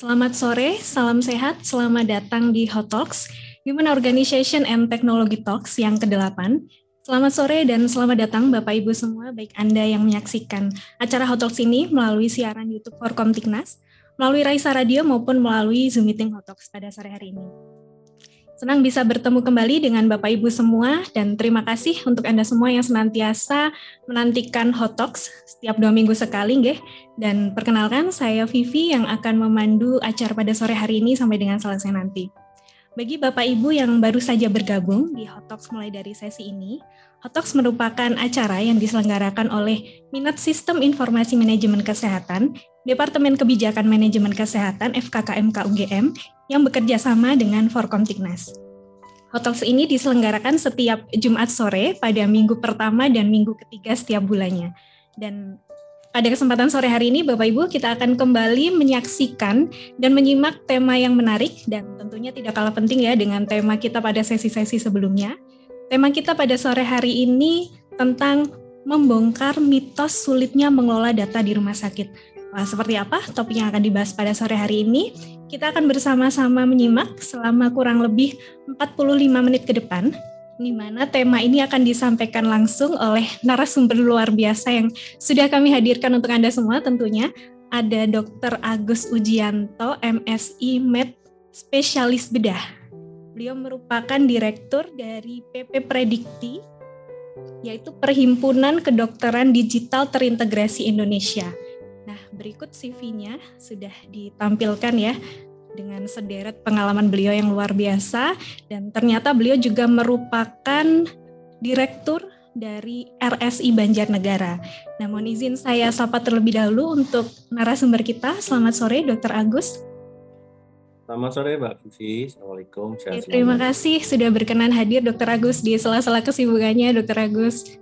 Selamat sore, salam sehat, selamat datang di Hot Talks, Human Organization and Technology Talks yang ke-8. Selamat sore dan selamat datang Bapak Ibu semua, baik Anda yang menyaksikan acara Hot Talks ini melalui siaran YouTube Forkom Tiknas, melalui Raisa Radio maupun melalui Zoom Meeting Hot Talks pada sore hari ini. Senang bisa bertemu kembali dengan Bapak Ibu semua dan terima kasih untuk Anda semua yang senantiasa menantikan Hot Talks setiap dua minggu sekali, nggih. Dan perkenalkan saya Vivi yang akan memandu acara pada sore hari ini sampai dengan selesai nanti. Bagi Bapak Ibu yang baru saja bergabung di Hot Talks mulai dari sesi ini, Hot Talks merupakan acara yang diselenggarakan oleh Minat Sistem Informasi Manajemen Kesehatan, Departemen Kebijakan Manajemen Kesehatan FKKMK UGM yang bekerja sama dengan Forkom Tiknas. Hot Talks ini diselenggarakan setiap Jumat sore pada minggu pertama dan minggu ketiga setiap bulannya. Dan pada kesempatan sore hari ini, Bapak Ibu, kita akan kembali menyaksikan dan menyimak tema yang menarik dan tentunya tidak kalah penting ya dengan tema kita pada sesi-sesi sebelumnya. Tema kita pada sore hari ini tentang membongkar mitos sulitnya mengelola data di rumah sakit. Wah, seperti apa topik yang akan dibahas pada sore hari ini? Kita akan bersama-sama menyimak selama kurang lebih 45 menit ke depan di mana tema ini akan disampaikan langsung oleh narasumber luar biasa yang sudah kami hadirkan untuk Anda semua tentunya. Ada Dr. Agus Ujianto, MSI Med Spesialis Bedah. Beliau merupakan direktur dari PP Predikti, yaitu Perhimpunan Kedokteran Digital Terintegrasi Indonesia. Nah, berikut CV-nya sudah ditampilkan ya dengan sederet pengalaman beliau yang luar biasa dan ternyata beliau juga merupakan direktur dari RSI Banjarnegara. Namun izin saya sapa terlebih dahulu untuk narasumber kita. Selamat sore Dr. Agus. Selamat sore Mbak Vivi. Assalamualaikum. Ya, terima kasih sudah berkenan hadir Dr. Agus di sela-sela kesibukannya Dr. Agus.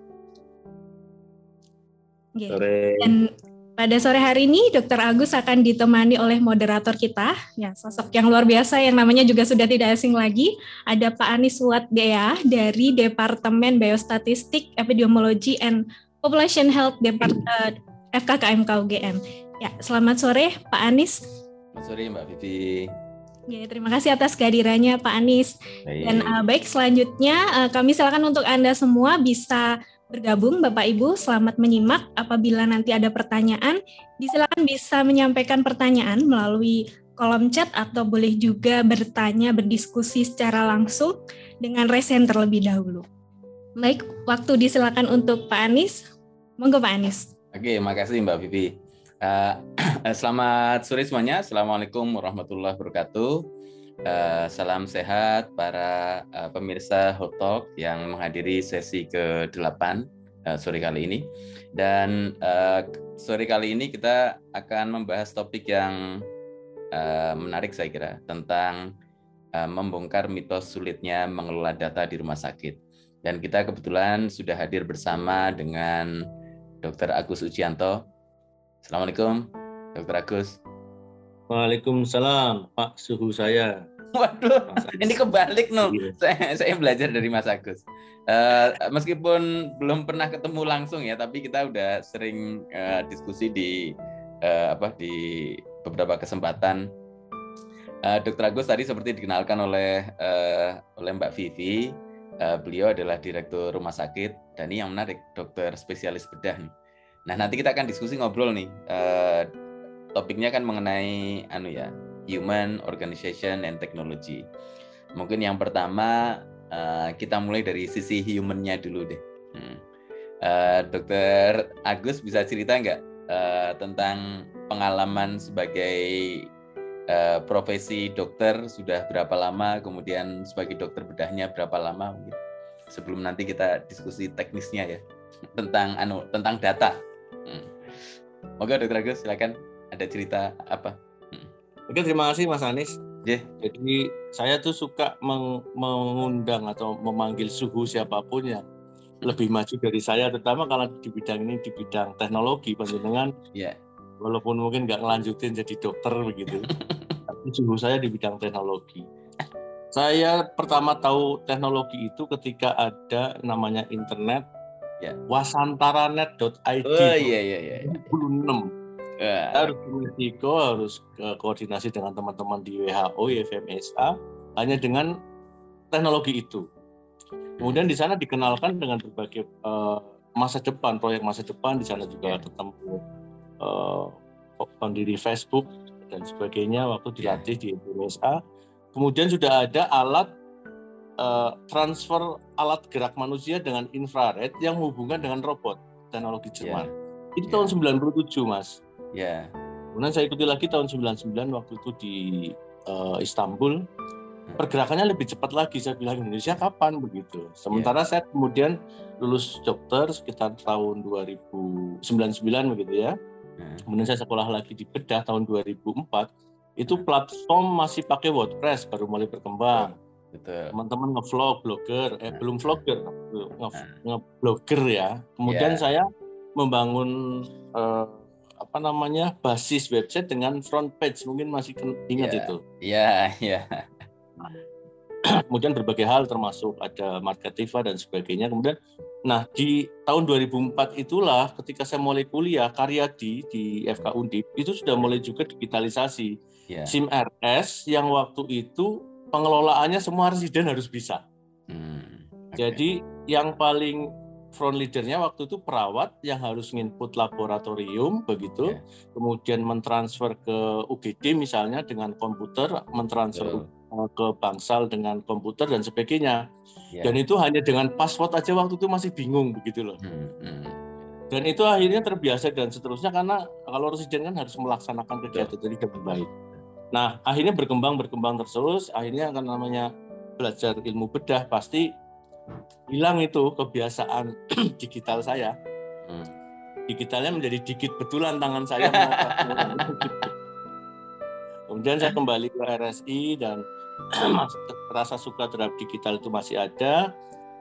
Sore. Dan pada sore hari ini, Dr. Agus akan ditemani oleh moderator kita, ya sosok yang luar biasa yang namanya juga sudah tidak asing lagi. Ada Pak Anis Watdea dari Departemen Biostatistik, Epidemiologi and Population Health Depart uh, eh, FKKMK UGM. Ya, selamat sore Pak Anis. Selamat sore Mbak Vivi. Ya, terima kasih atas kehadirannya Pak Anis. Baik. Dan uh, baik, selanjutnya uh, kami silakan untuk Anda semua bisa bergabung Bapak Ibu. Selamat menyimak. Apabila nanti ada pertanyaan, disilakan bisa menyampaikan pertanyaan melalui kolom chat atau boleh juga bertanya, berdiskusi secara langsung dengan resen terlebih dahulu. Baik, waktu disilakan untuk Pak Anies. Monggo Pak Anies. Oke, makasih Mbak Vivi. Uh, selamat sore semuanya. Assalamualaikum warahmatullahi wabarakatuh. Uh, salam sehat para uh, pemirsa Hot Talk yang menghadiri sesi ke-8 uh, sore kali ini. Dan sore kali ini kita akan membahas topik yang menarik saya kira tentang membongkar mitos sulitnya mengelola data di rumah sakit. Dan kita kebetulan sudah hadir bersama dengan Dr. Agus Ujianto. Assalamualaikum, Dr. Agus. Waalaikumsalam, Pak suhu saya. Waduh, ini kebalik no. Iya. Saya, saya belajar dari Mas Agus. Uh, meskipun belum pernah ketemu langsung ya, tapi kita udah sering uh, diskusi di uh, apa di beberapa kesempatan. Uh, Dokter Agus tadi seperti dikenalkan oleh uh, oleh Mbak Vivi, uh, beliau adalah direktur rumah sakit dan ini yang menarik, dokter spesialis bedah nih. Nah nanti kita akan diskusi ngobrol nih. Uh, topiknya kan mengenai anu ya human organization and technology. Mungkin yang pertama uh, kita mulai dari sisi humannya dulu deh. Hmm. uh, dokter Agus bisa cerita nggak uh, tentang pengalaman sebagai uh, profesi dokter sudah berapa lama kemudian sebagai dokter bedahnya berapa lama mungkin? Sebelum nanti kita diskusi teknisnya ya tentang anu tentang data. Hmm. Moga dokter Agus silakan ada cerita apa? Hmm. Oke, terima kasih Mas Anies. Yeah. Jadi saya tuh suka meng mengundang atau memanggil suhu siapa pun yang lebih maju dari saya, terutama kalau di bidang ini di bidang teknologi, panjenengan. Yeah. Walaupun mungkin nggak ngelanjutin jadi dokter begitu, tapi suhu saya di bidang teknologi. Saya pertama tahu teknologi itu ketika ada namanya internet, yeah. wasantaranet.id. Oh iya iya iya. 26 Yeah. Harus Meksiko, harus koordinasi dengan teman-teman di WHO, IFMSA, hanya dengan teknologi itu. Kemudian di sana dikenalkan dengan berbagai uh, masa depan, proyek masa depan. Di sana juga yeah. ketemu uh, pendiri Facebook dan sebagainya waktu dilatih yeah. di Indonesia. Kemudian sudah ada alat uh, transfer alat gerak manusia dengan infrared yang hubungan dengan robot teknologi Jerman. Yeah. Itu yeah. tahun 97, Mas. Ya. Yeah. Kemudian saya ikuti lagi tahun 99 waktu itu di uh, Istanbul pergerakannya lebih cepat lagi saya bilang Indonesia kapan begitu sementara yeah. saya kemudian lulus dokter sekitar tahun 2099 begitu ya yeah. kemudian saya sekolah lagi di Bedah tahun 2004 itu hmm. platform masih pakai WordPress baru mulai berkembang teman-teman ngevlog blogger eh hmm. belum vlogger nge-blogger nge ya kemudian yeah. saya membangun uh, apa namanya basis website dengan front page mungkin masih ingat yeah. itu iya yeah, iya yeah. kemudian berbagai hal termasuk ada Marketiva dan sebagainya. Kemudian, nah di tahun 2004 itulah ketika saya mulai kuliah karya di di FK Undip itu sudah mulai juga digitalisasi. Yeah. SIM RS yang waktu itu pengelolaannya semua residen harus bisa. Hmm, okay. Jadi yang paling front leadernya waktu itu perawat yang harus nginput laboratorium begitu, yeah. kemudian mentransfer ke UGD misalnya dengan komputer, mentransfer yeah Eh, ke bangsal dengan komputer dan sebagainya. Yeah. Dan itu hanya dengan password aja waktu itu masih bingung begitu loh. Hmm, hmm. Dan itu akhirnya terbiasa dan seterusnya karena kalau residen kan harus melaksanakan kegiatan jadi dengan baik. Nah akhirnya berkembang berkembang terus. Akhirnya akan namanya belajar ilmu bedah pasti hilang itu kebiasaan digital saya. Hmm. Digitalnya menjadi dikit betulan tangan saya. Kemudian saya kembali ke RSI dan rasa suka terhadap digital itu masih ada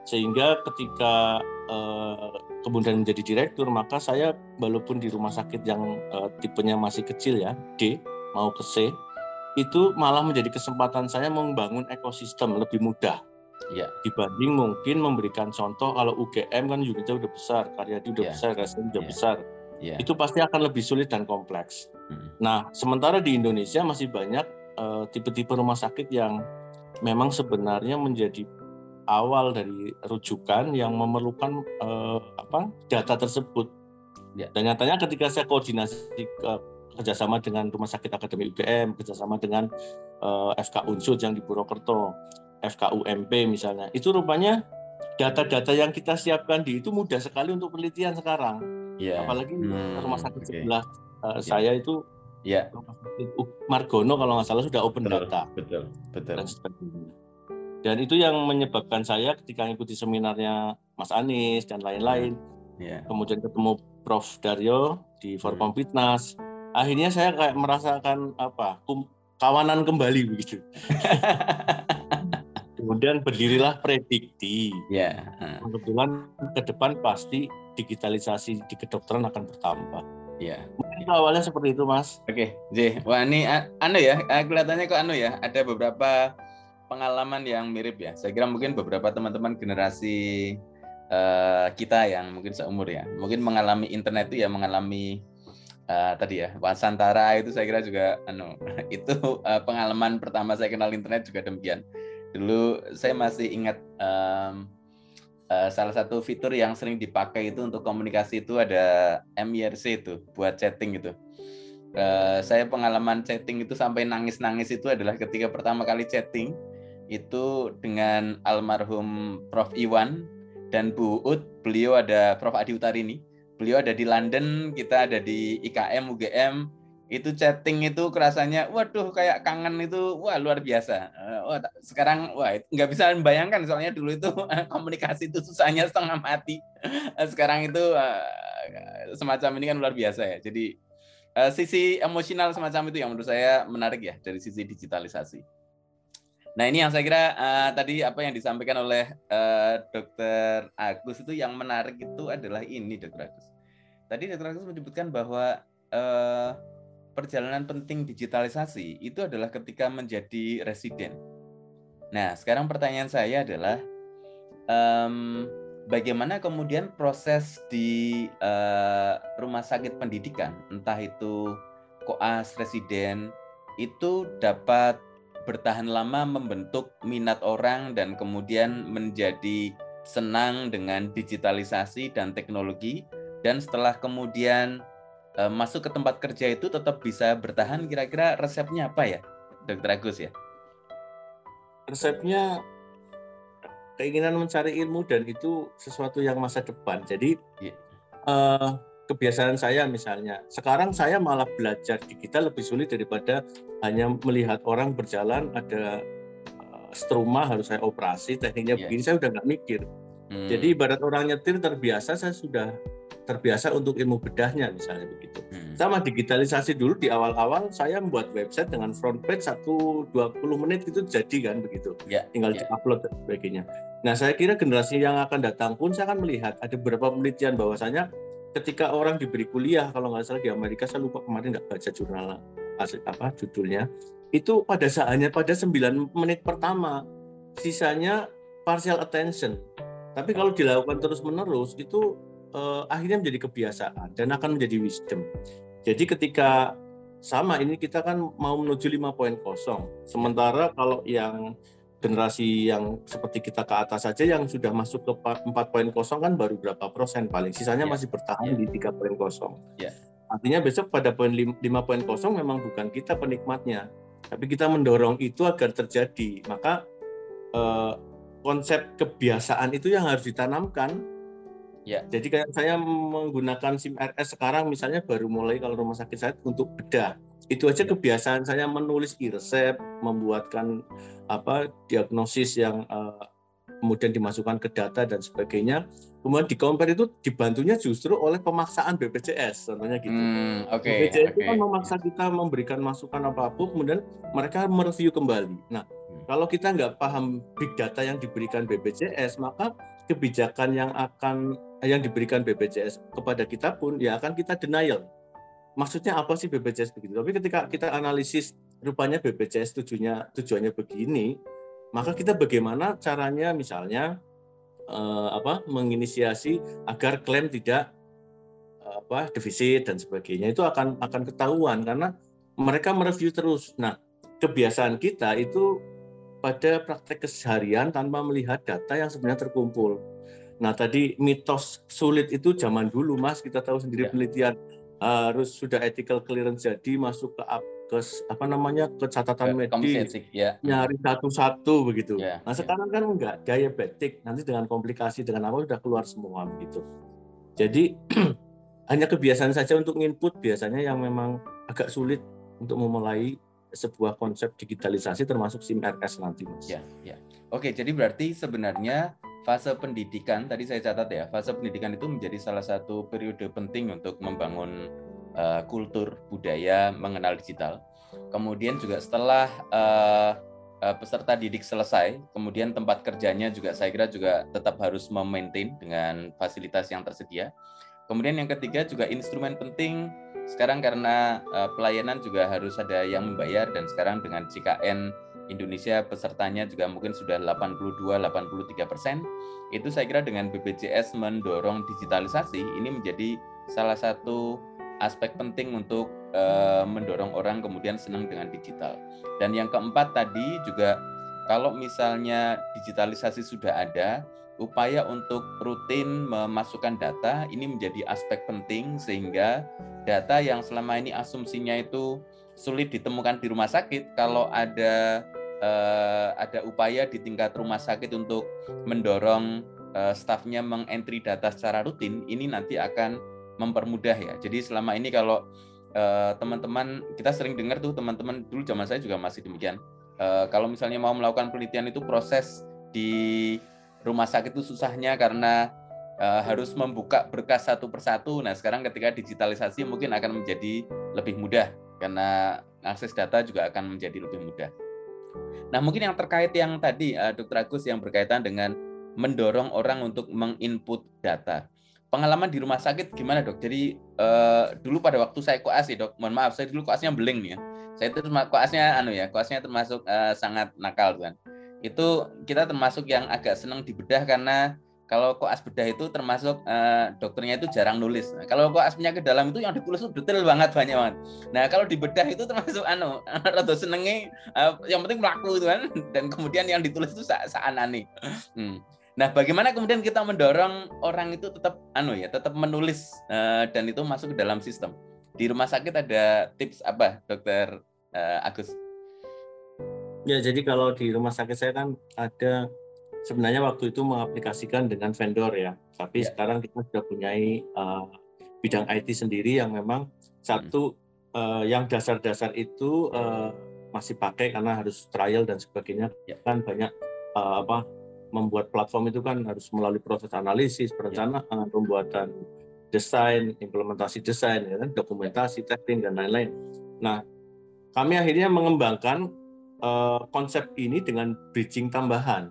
sehingga ketika uh, kemudian menjadi direktur maka saya walaupun di rumah sakit yang uh, tipenya masih kecil ya D mau ke C itu malah menjadi kesempatan saya membangun ekosistem lebih mudah ya. dibanding mungkin memberikan contoh kalau UGM kan unitnya udah besar Karyadi udah ya. besar RSM udah ya. besar ya. itu pasti akan lebih sulit dan kompleks hmm. nah sementara di Indonesia masih banyak Eh, tipe-tipe uh, rumah sakit yang memang sebenarnya menjadi awal dari rujukan yang memerlukan uh, apa data tersebut. Ya. Dan nyatanya ketika saya koordinasi ke, kerjasama dengan Rumah Sakit Akademi UGM, kerjasama dengan uh, FK Unsur yang di Purwokerto, FK UMP misalnya, itu rupanya data-data yang kita siapkan di itu mudah sekali untuk penelitian sekarang. Ya. Apalagi hmm, rumah sakit okay. sebelah uh, ya. saya itu Ya. Margono kalau nggak salah sudah open betul, data. Betul, betul. Dan, dan itu yang menyebabkan saya ketika mengikuti seminarnya Mas Anies dan lain-lain, ya. kemudian ketemu Prof Daryo di Forum hmm. Fitness, akhirnya saya kayak merasakan apa kawanan kembali begitu. kemudian berdirilah predikti. Ya. Kebetulan ke depan pasti digitalisasi di kedokteran akan bertambah. Ya. Mungkin ya. awalnya seperti itu, Mas. Oke, J. Wah, ini anu ya, kelihatannya kok anu ya, ada beberapa pengalaman yang mirip ya. Saya kira mungkin beberapa teman-teman generasi uh, kita yang mungkin seumur ya, mungkin mengalami internet itu ya mengalami uh, tadi ya, Wasantara itu saya kira juga anu itu uh, pengalaman pertama saya kenal internet juga demikian. Dulu saya masih ingat um, uh, salah satu fitur yang sering dipakai itu untuk komunikasi itu ada MIRC itu buat chatting gitu. Uh, saya pengalaman chatting itu sampai nangis-nangis itu adalah ketika pertama kali chatting itu dengan almarhum Prof. Iwan dan Bu Ut, beliau ada Prof. Adi Utarini, beliau ada di London, kita ada di IKM UGM, itu chatting itu kerasanya waduh kayak kangen itu wah luar biasa. Uh, wah sekarang wah nggak bisa membayangkan soalnya dulu itu komunikasi itu susahnya setengah mati. Sekarang itu uh, semacam ini kan luar biasa ya. Jadi uh, sisi emosional semacam itu yang menurut saya menarik ya dari sisi digitalisasi. Nah ini yang saya kira uh, tadi apa yang disampaikan oleh uh, dokter Agus itu yang menarik itu adalah ini dokter Agus. Tadi dokter Agus menyebutkan bahwa uh, perjalanan penting digitalisasi itu adalah ketika menjadi residen. Nah, sekarang pertanyaan saya adalah, um, bagaimana kemudian proses di uh, rumah sakit pendidikan, entah itu koas, residen, itu dapat bertahan lama membentuk minat orang dan kemudian menjadi senang dengan digitalisasi dan teknologi dan setelah kemudian uh, masuk ke tempat kerja itu tetap bisa bertahan kira-kira resepnya apa ya dokter Agus ya resepnya keinginan mencari ilmu dan itu sesuatu yang masa depan. Jadi yeah. Iya. uh, kebiasaan saya misalnya, sekarang saya malah belajar digital lebih sulit daripada hanya melihat orang berjalan ada uh, struma harus saya operasi tekniknya yeah. begini saya udah nggak mikir. Hmm. Jadi ibarat orang nyetir terbiasa saya sudah terbiasa untuk ilmu bedahnya misalnya begitu. Hmm. Sama digitalisasi dulu di awal-awal saya membuat website dengan front page satu dua puluh menit itu jadi kan begitu. Yeah. Tinggal yeah. upload dan sebagainya. Nah, saya kira generasi yang akan datang pun saya akan melihat ada beberapa penelitian bahwasanya ketika orang diberi kuliah kalau nggak salah di Amerika saya lupa kemarin nggak baca jurnal apa judulnya itu pada saatnya pada 9 menit pertama sisanya partial attention tapi kalau dilakukan terus menerus itu uh, akhirnya menjadi kebiasaan dan akan menjadi wisdom. Jadi ketika sama ini kita kan mau menuju 5.0. Sementara kalau yang generasi yang seperti kita ke atas saja yang sudah masuk ke 4.0 kan baru berapa persen paling. Sisanya yeah. masih bertahan yeah. di 3.0. Yeah. Artinya besok pada poin 5.0 memang bukan kita penikmatnya, tapi kita mendorong itu agar terjadi. Maka eh, konsep kebiasaan itu yang harus ditanamkan Ya. Jadi kayak saya menggunakan SIM RS sekarang misalnya baru mulai kalau rumah sakit saya untuk bedah. Itu aja ya. kebiasaan saya menulis e-resep, membuatkan apa diagnosis yang uh, kemudian dimasukkan ke data dan sebagainya. Kemudian di compare itu dibantunya justru oleh pemaksaan BPJS, contohnya gitu. Hmm, okay, BPJS okay. itu kan memaksa kita memberikan masukan apa pun, kemudian mereka mereview kembali. Nah, hmm. kalau kita nggak paham big data yang diberikan BPJS, maka kebijakan yang akan yang diberikan BPJS kepada kita pun ya akan kita denial. Maksudnya apa sih BPJS begitu? Tapi ketika kita analisis rupanya BPJS tujuannya tujuannya begini, maka kita bagaimana caranya misalnya eh, apa menginisiasi agar klaim tidak apa defisit dan sebagainya itu akan akan ketahuan karena mereka mereview terus. Nah, kebiasaan kita itu pada praktek keseharian tanpa melihat data yang sebenarnya terkumpul. Nah tadi mitos sulit itu zaman dulu mas kita tahu sendiri ya. penelitian harus sudah ethical clearance jadi masuk ke ke apa namanya ke catatan medis ya. nyari satu-satu begitu. Ya, nah ya. sekarang kan enggak diabetik nanti dengan komplikasi dengan apa sudah keluar semua begitu. Jadi hanya kebiasaan saja untuk input biasanya yang memang agak sulit untuk memulai sebuah konsep digitalisasi termasuk SIM RS nanti mas. Ya, ya. Oke jadi berarti sebenarnya fase pendidikan tadi saya catat ya fase pendidikan itu menjadi salah satu periode penting untuk membangun uh, kultur budaya mengenal digital kemudian juga setelah uh, peserta didik selesai kemudian tempat kerjanya juga saya kira juga tetap harus memaintain dengan fasilitas yang tersedia kemudian yang ketiga juga instrumen penting sekarang karena uh, pelayanan juga harus ada yang membayar dan sekarang dengan CKN Indonesia pesertanya juga mungkin sudah 82-83 persen. Itu saya kira dengan BPJS mendorong digitalisasi ini menjadi salah satu aspek penting untuk uh, mendorong orang kemudian senang dengan digital. Dan yang keempat tadi juga kalau misalnya digitalisasi sudah ada, upaya untuk rutin memasukkan data ini menjadi aspek penting sehingga data yang selama ini asumsinya itu sulit ditemukan di rumah sakit kalau ada uh, ada upaya di tingkat rumah sakit untuk mendorong uh, stafnya mengentry data secara rutin, ini nanti akan mempermudah ya. Jadi selama ini kalau teman teman-teman kita sering dengar tuh teman-teman dulu zaman saya juga masih demikian. Uh, kalau misalnya mau melakukan penelitian itu proses di rumah sakit itu susahnya karena uh, harus membuka berkas satu persatu. Nah sekarang ketika digitalisasi mungkin akan menjadi lebih mudah karena akses data juga akan menjadi lebih mudah. Nah, mungkin yang terkait yang tadi uh, Dr. Agus yang berkaitan dengan mendorong orang untuk menginput data. Pengalaman di rumah sakit gimana dok? Jadi uh, dulu pada waktu saya koas ya dok, mohon maaf saya dulu koasnya beling ya. Saya itu koasnya anu ya, koasnya termasuk uh, sangat nakal kan. Itu kita termasuk yang agak senang dibedah karena kalau koas bedah itu termasuk uh, dokternya itu jarang nulis. Nah, kalau koas penyakit dalam itu yang ditulis itu detail banget banyak banget. Nah kalau di bedah itu termasuk anu atau senengi uh, yang penting melaku itu kan dan kemudian yang ditulis itu sa saanani. Hmm. Nah bagaimana kemudian kita mendorong orang itu tetap anu ya tetap menulis uh, dan itu masuk ke dalam sistem. Di rumah sakit ada tips apa dokter uh, Agus? Ya jadi kalau di rumah sakit saya kan ada sebenarnya waktu itu mengaplikasikan dengan vendor ya, tapi ya. sekarang kita sudah punya uh, bidang IT sendiri yang memang satu uh, yang dasar-dasar itu uh, masih pakai karena harus trial dan sebagainya ya. kan banyak uh, apa membuat platform itu kan harus melalui proses analisis, perencanaan, ya. pembuatan desain, implementasi desain, ya kan, dokumentasi, testing dan lain-lain. Nah, kami akhirnya mengembangkan uh, konsep ini dengan bridging tambahan.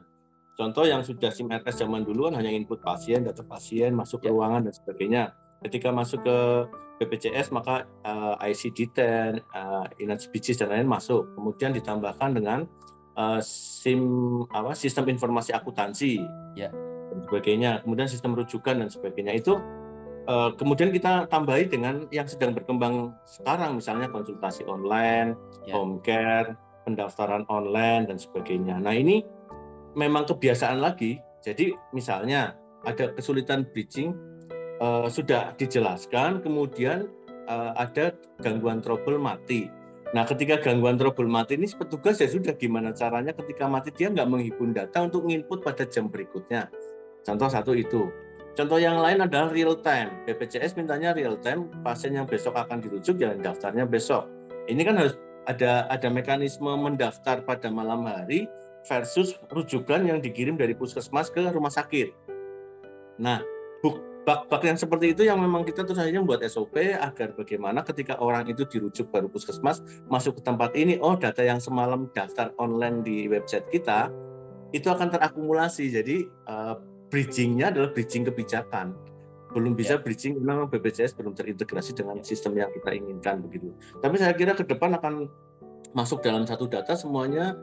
Contoh yang sudah SIM RS zaman dulu kan hanya input pasien, data pasien, masuk ke ya. ruangan dan sebagainya. Ketika masuk ke BPJS maka uh, ICD-10, uh, Inat dan lain-lain masuk. Kemudian ditambahkan dengan uh, SIM apa sistem informasi akuntansi ya. dan sebagainya. Kemudian sistem rujukan dan sebagainya itu uh, kemudian kita tambahi dengan yang sedang berkembang sekarang misalnya konsultasi online, ya. home care, pendaftaran online dan sebagainya. Nah ini memang kebiasaan lagi. Jadi misalnya ada kesulitan bridging uh, sudah dijelaskan, kemudian uh, ada gangguan trouble mati. Nah, ketika gangguan trouble mati ini petugas ya sudah gimana caranya ketika mati dia nggak menghimpun data untuk input pada jam berikutnya. Contoh satu itu. Contoh yang lain adalah real time. BPJS mintanya real time, pasien yang besok akan dirujuk jangan daftarnya besok. Ini kan harus ada ada mekanisme mendaftar pada malam hari versus rujukan yang dikirim dari puskesmas ke rumah sakit. Nah, bak-bak yang seperti itu yang memang kita terus saja membuat SOP agar bagaimana ketika orang itu dirujuk baru puskesmas masuk ke tempat ini, oh data yang semalam daftar online di website kita itu akan terakumulasi. Jadi uh, bridgingnya adalah bridging kebijakan. Belum bisa ya. bridging memang BPJS belum terintegrasi dengan sistem yang kita inginkan begitu. Tapi saya kira ke depan akan masuk dalam satu data semuanya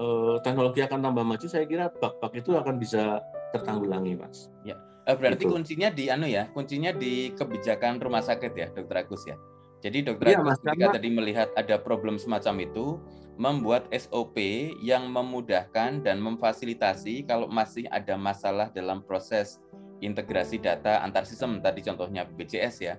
uh, teknologi akan tambah maju, saya kira bak-bak itu akan bisa tertanggulangi, Mas. Ya, uh, berarti gitu. kuncinya di anu ya, kuncinya di kebijakan rumah sakit ya, Dokter Agus ya. Jadi Dokter ya, Agus ketika tadi melihat ada problem semacam itu, membuat SOP yang memudahkan dan memfasilitasi kalau masih ada masalah dalam proses integrasi data antar sistem tadi contohnya BPJS ya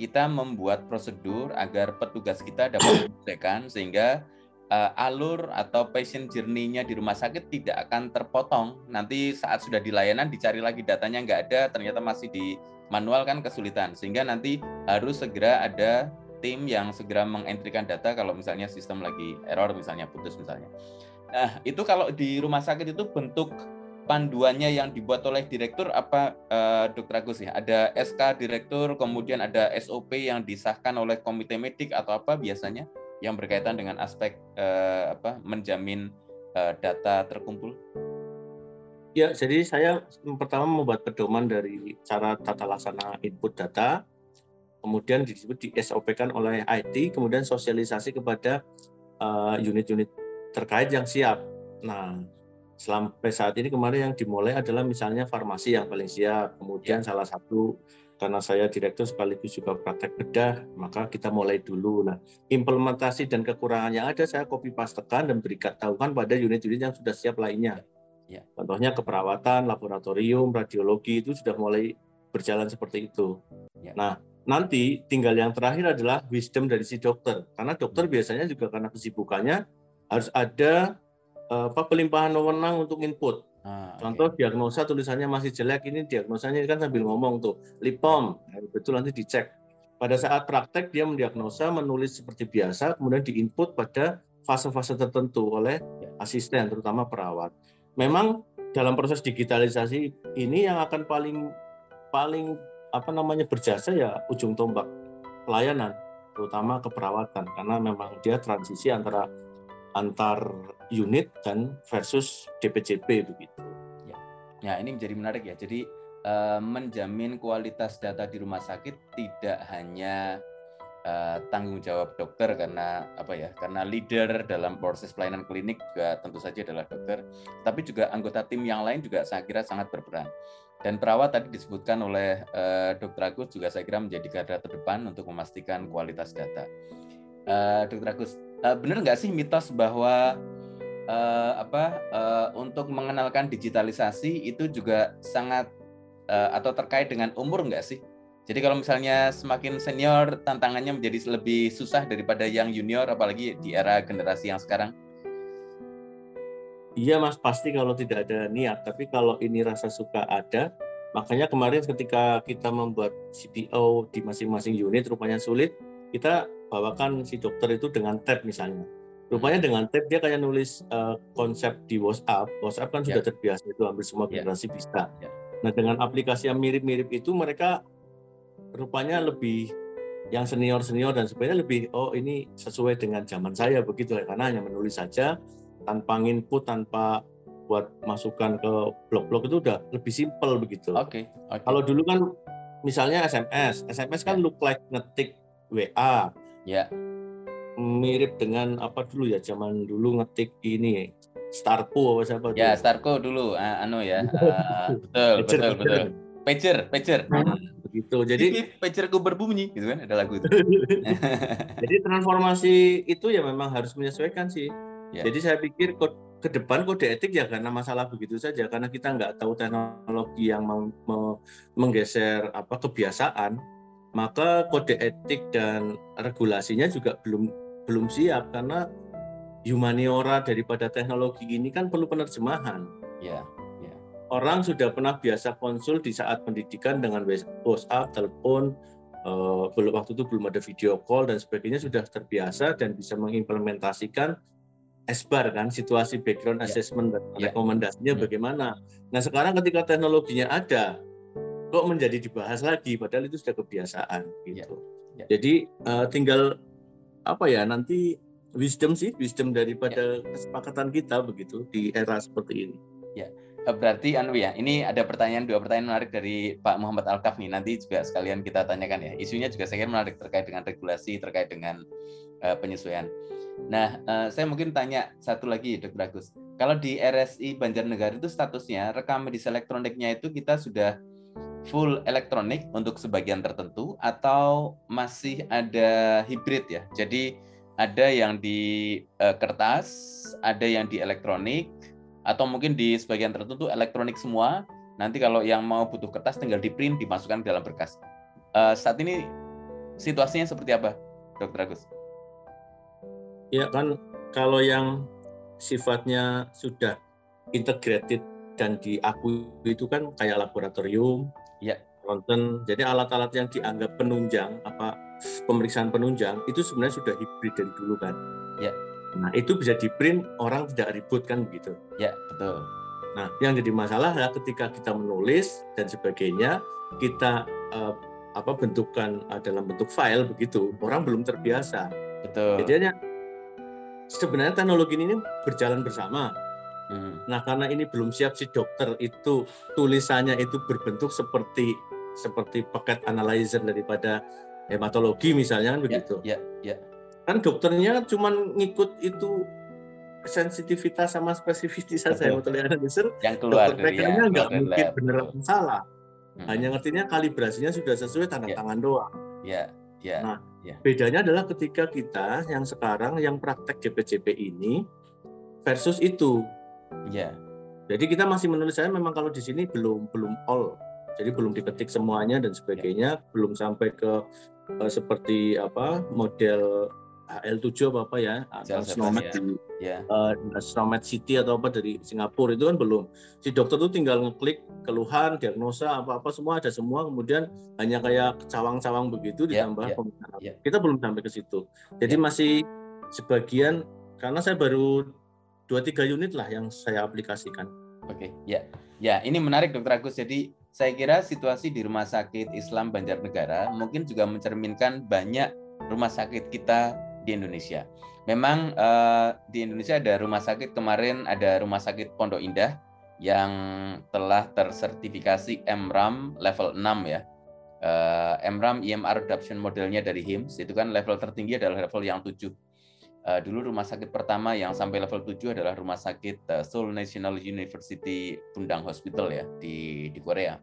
kita membuat prosedur agar petugas kita dapat menyelesaikan sehingga uh, alur atau patient journey-nya di rumah sakit tidak akan terpotong. Nanti saat sudah di layanan dicari lagi datanya nggak ada, ternyata masih di manual kan kesulitan. Sehingga nanti harus segera ada tim yang segera mengentrikan data kalau misalnya sistem lagi error misalnya putus misalnya. Nah, itu kalau di rumah sakit itu bentuk panduannya yang dibuat oleh direktur apa uh, Dokter Agus ya? Ada SK direktur, kemudian ada SOP yang disahkan oleh komite medik atau apa biasanya? yang berkaitan dengan aspek uh, apa menjamin uh, data terkumpul? Ya, jadi saya pertama membuat pedoman dari cara tata laksana input data, kemudian disebut di SOP-kan oleh IT, kemudian sosialisasi kepada unit-unit uh, terkait yang siap. Nah, sampai saat ini kemarin yang dimulai adalah misalnya farmasi yang paling siap, kemudian ya. salah satu karena saya direktur sekaligus juga praktek bedah, maka kita mulai dulu. Nah, implementasi dan kekurangan yang ada saya copy pastekan dan berikan tahukan pada unit-unit yang sudah siap lainnya. Ya. Contohnya keperawatan, laboratorium, radiologi itu sudah mulai berjalan seperti itu. Ya. Nah, nanti tinggal yang terakhir adalah wisdom dari si dokter. Karena dokter biasanya juga karena kesibukannya harus ada apa pelimpahan wewenang untuk input Ah, Contoh okay. diagnosa tulisannya masih jelek ini diagnosanya kan sambil ngomong tuh lipom nah, betul nanti dicek. Pada saat praktek dia mendiagnosa menulis seperti biasa kemudian diinput pada fase-fase tertentu oleh ya. asisten terutama perawat. Memang dalam proses digitalisasi ini yang akan paling paling apa namanya berjasa ya ujung tombak pelayanan terutama keperawatan karena memang dia transisi antara antar unit dan versus DPJP begitu. Ya, ya ini menjadi menarik ya. Jadi uh, menjamin kualitas data di rumah sakit tidak hanya uh, tanggung jawab dokter karena apa ya karena leader dalam proses pelayanan klinik juga tentu saja adalah dokter tapi juga anggota tim yang lain juga saya kira sangat berperan dan perawat tadi disebutkan oleh uh, dokter Agus juga saya kira menjadi garda terdepan untuk memastikan kualitas data uh, dokter Agus uh, benar nggak sih mitos bahwa uh, apa uh, untuk mengenalkan digitalisasi itu juga sangat uh, atau terkait dengan umur nggak sih jadi kalau misalnya semakin senior, tantangannya menjadi lebih susah daripada yang junior, apalagi di era generasi yang sekarang. Iya mas, pasti kalau tidak ada niat. Tapi kalau ini rasa suka ada, makanya kemarin ketika kita membuat CPO di masing-masing unit rupanya sulit, kita bawakan si dokter itu dengan tab misalnya. Rupanya hmm. dengan tab dia kayak nulis uh, konsep di WhatsApp. WhatsApp kan sudah ya. terbiasa itu hampir semua ya. generasi yeah. bisa. Yeah. Nah dengan aplikasi yang mirip-mirip itu mereka rupanya lebih yang senior senior dan sebagainya lebih oh ini sesuai dengan zaman saya begitu ya karena hanya menulis saja tanpa input tanpa buat masukan ke blog-blog itu udah lebih simpel begitu. Oke. Okay, okay. Kalau dulu kan misalnya SMS, SMS kan yeah. look like ngetik WA. Ya. Mirip dengan apa dulu ya zaman dulu ngetik ini Starco apa siapa? Ya, Starco dulu, uh, anu ya. Uh, betul, betul, betul. Pager, pager. Gitu. Jadi pagerku berbunyi gitu kan ada lagu itu. Jadi transformasi itu ya memang harus menyesuaikan sih. Ya. Jadi saya pikir ke depan kode etik ya karena masalah begitu saja karena kita nggak tahu teknologi yang menggeser apa kebiasaan maka kode etik dan regulasinya juga belum belum siap karena humaniora daripada teknologi ini kan perlu penerjemahan. Ya orang sudah pernah biasa konsul di saat pendidikan dengan WhatsApp, telepon, uh, belum waktu itu belum ada video call dan sebagainya sudah terbiasa dan bisa mengimplementasikan SBAR kan situasi background yeah. assessment dan yeah. rekomendasinya hmm. bagaimana. Nah sekarang ketika teknologinya ada, kok menjadi dibahas lagi padahal itu sudah kebiasaan gitu. Yeah. Yeah. Jadi uh, tinggal apa ya nanti wisdom sih wisdom daripada yeah. kesepakatan kita begitu di era seperti ini. Ya. Eh, berarti anu ya, ini ada pertanyaan dua pertanyaan menarik dari Pak Muhammad Alkaf nih. Nanti juga sekalian kita tanyakan ya. Isunya juga saya kira menarik terkait dengan regulasi, terkait dengan uh, penyesuaian. Nah, uh, saya mungkin tanya satu lagi, Dr. Agus. Kalau di RSI Banjarnegara itu statusnya rekam medis elektroniknya itu kita sudah full elektronik untuk sebagian tertentu atau masih ada hibrid ya? Jadi ada yang di uh, kertas, ada yang di elektronik, atau mungkin di sebagian tertentu elektronik semua. Nanti kalau yang mau butuh kertas tinggal di print dimasukkan ke dalam berkas. Uh, saat ini situasinya seperti apa, Dokter Agus? Ya kan kalau yang sifatnya sudah integrated dan diakui itu kan kayak laboratorium, ya. ronsen. Jadi alat-alat yang dianggap penunjang apa pemeriksaan penunjang itu sebenarnya sudah hibrid dari dulu kan. Ya Nah, itu bisa di print orang tidak ribut kan begitu. Ya, betul. Nah, yang jadi masalah adalah ketika kita menulis dan sebagainya, kita uh, apa bentukan uh, dalam bentuk file begitu, orang belum terbiasa. Betul. Jadinya sebenarnya teknologi ini berjalan bersama. Hmm. Nah, karena ini belum siap si dokter itu tulisannya itu berbentuk seperti seperti paket analyzer daripada hematologi misalnya kan ya, begitu. Ya, ya kan dokternya cuma ngikut itu sensitivitas sama spesifisitas saya mau terlihat yang keluar dokter ya, nggak mungkin beneran salah hmm. hanya ngertinya kalibrasinya sudah sesuai tanda ya. tangan doang ya ya nah ya. bedanya adalah ketika kita yang sekarang yang praktek JPJP ini versus itu ya jadi kita masih menulis saya memang kalau di sini belum belum all jadi belum diketik semuanya dan sebagainya ya. belum sampai ke uh, seperti apa model HL7 apa apa ya atau Snowmed ya. di yeah. uh, Snowmed City atau apa dari Singapura itu kan belum si dokter tuh tinggal ngeklik keluhan diagnosa apa apa semua ada semua kemudian hanya kayak cawang-cawang begitu yeah, ditambah yeah, yeah. kita belum sampai ke situ jadi yeah. masih sebagian karena saya baru dua tiga unit lah yang saya aplikasikan oke okay. ya ya ini menarik dokter Agus jadi saya kira situasi di Rumah Sakit Islam Banjarnegara mungkin juga mencerminkan banyak rumah sakit kita di Indonesia. Memang uh, di Indonesia ada rumah sakit kemarin ada rumah sakit Pondok Indah yang telah tersertifikasi MRAM level 6 ya. uh, MRAM EMR adoption modelnya dari HIMSS itu kan level tertinggi adalah level yang 7. Uh, dulu rumah sakit pertama yang sampai level 7 adalah rumah sakit uh, Seoul National University Bundang Hospital ya di di Korea.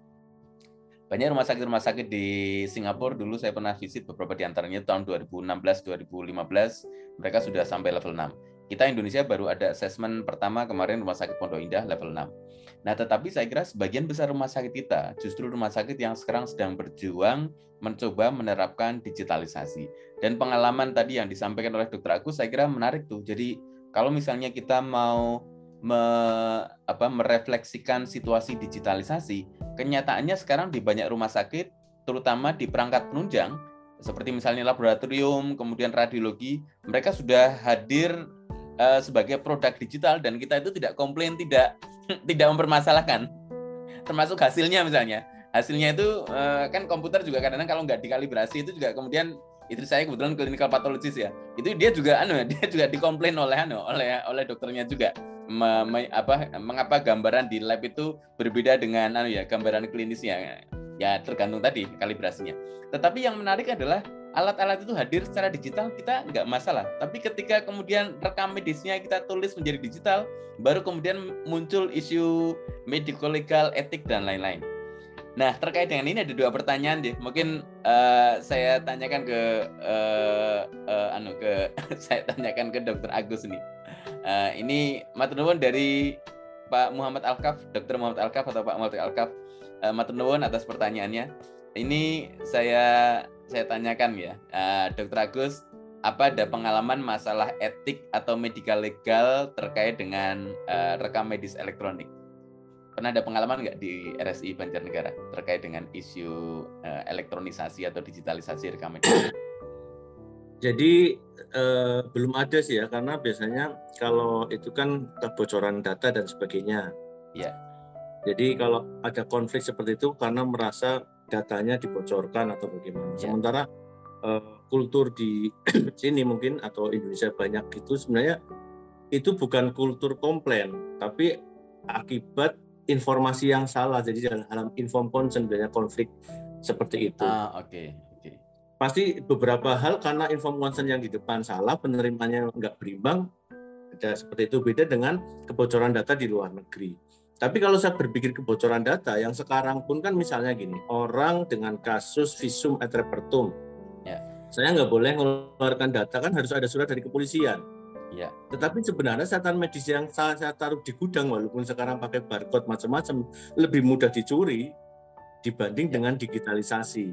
Banyak rumah sakit-rumah sakit di Singapura dulu saya pernah visit beberapa di antaranya tahun 2016 2015 mereka sudah sampai level 6. Kita Indonesia baru ada assessment pertama kemarin rumah sakit Pondok Indah level 6. Nah, tetapi saya kira sebagian besar rumah sakit kita justru rumah sakit yang sekarang sedang berjuang mencoba menerapkan digitalisasi. Dan pengalaman tadi yang disampaikan oleh Dr. Agus saya kira menarik tuh. Jadi kalau misalnya kita mau me, apa, merefleksikan situasi digitalisasi, kenyataannya sekarang di banyak rumah sakit, terutama di perangkat penunjang, seperti misalnya laboratorium, kemudian radiologi, mereka sudah hadir uh, sebagai produk digital dan kita itu tidak komplain, tidak tidak mempermasalahkan termasuk hasilnya misalnya hasilnya itu eh, kan komputer juga kadang-kadang kalau nggak dikalibrasi itu juga kemudian itu saya kebetulan clinical pathologist ya itu dia juga anu dia juga dikomplain oleh anu oleh oleh dokternya juga me, me, apa mengapa gambaran di lab itu berbeda dengan anu ya gambaran klinisnya ya tergantung tadi kalibrasinya tetapi yang menarik adalah alat-alat itu hadir secara digital kita nggak masalah. Tapi ketika kemudian rekam medisnya kita tulis menjadi digital, baru kemudian muncul isu medical legal, etik dan lain-lain. Nah terkait dengan ini ada dua pertanyaan deh. Mungkin uh, saya tanyakan ke uh, uh, anu ke saya tanyakan ke Dokter Agus nih. Uh, ini maturnuwun dari Pak Muhammad Alkaf, Dokter Muhammad Alkaf atau Pak Muhammad Alkaf. Uh, maturnuwun atas pertanyaannya. Ini saya saya tanyakan ya, uh, Dokter Agus, apa ada pengalaman masalah etik atau medical legal terkait dengan uh, rekam medis elektronik? Pernah ada pengalaman nggak di RSI Banjarnegara terkait dengan isu uh, elektronisasi atau digitalisasi rekam medis? Jadi uh, belum ada sih ya, karena biasanya kalau itu kan kebocoran data dan sebagainya. Ya. Jadi kalau ada konflik seperti itu karena merasa datanya dibocorkan atau bagaimana. Ya. Sementara uh, kultur di sini mungkin atau Indonesia banyak itu sebenarnya itu bukan kultur komplain, tapi akibat informasi yang salah. Jadi dalam inform consent banyak konflik seperti itu. Ah, oke. Okay. Okay. Pasti beberapa hal karena inform consent yang di depan salah, penerimanya nggak berimbang, ada seperti itu beda dengan kebocoran data di luar negeri. Tapi kalau saya berpikir kebocoran data, yang sekarang pun kan misalnya gini, orang dengan kasus visum et repertum, ya. saya nggak boleh mengeluarkan data kan harus ada surat dari kepolisian. Ya. Tetapi sebenarnya setan medis yang saya, saya taruh di gudang, walaupun sekarang pakai barcode macam-macam, lebih mudah dicuri dibanding ya. dengan digitalisasi.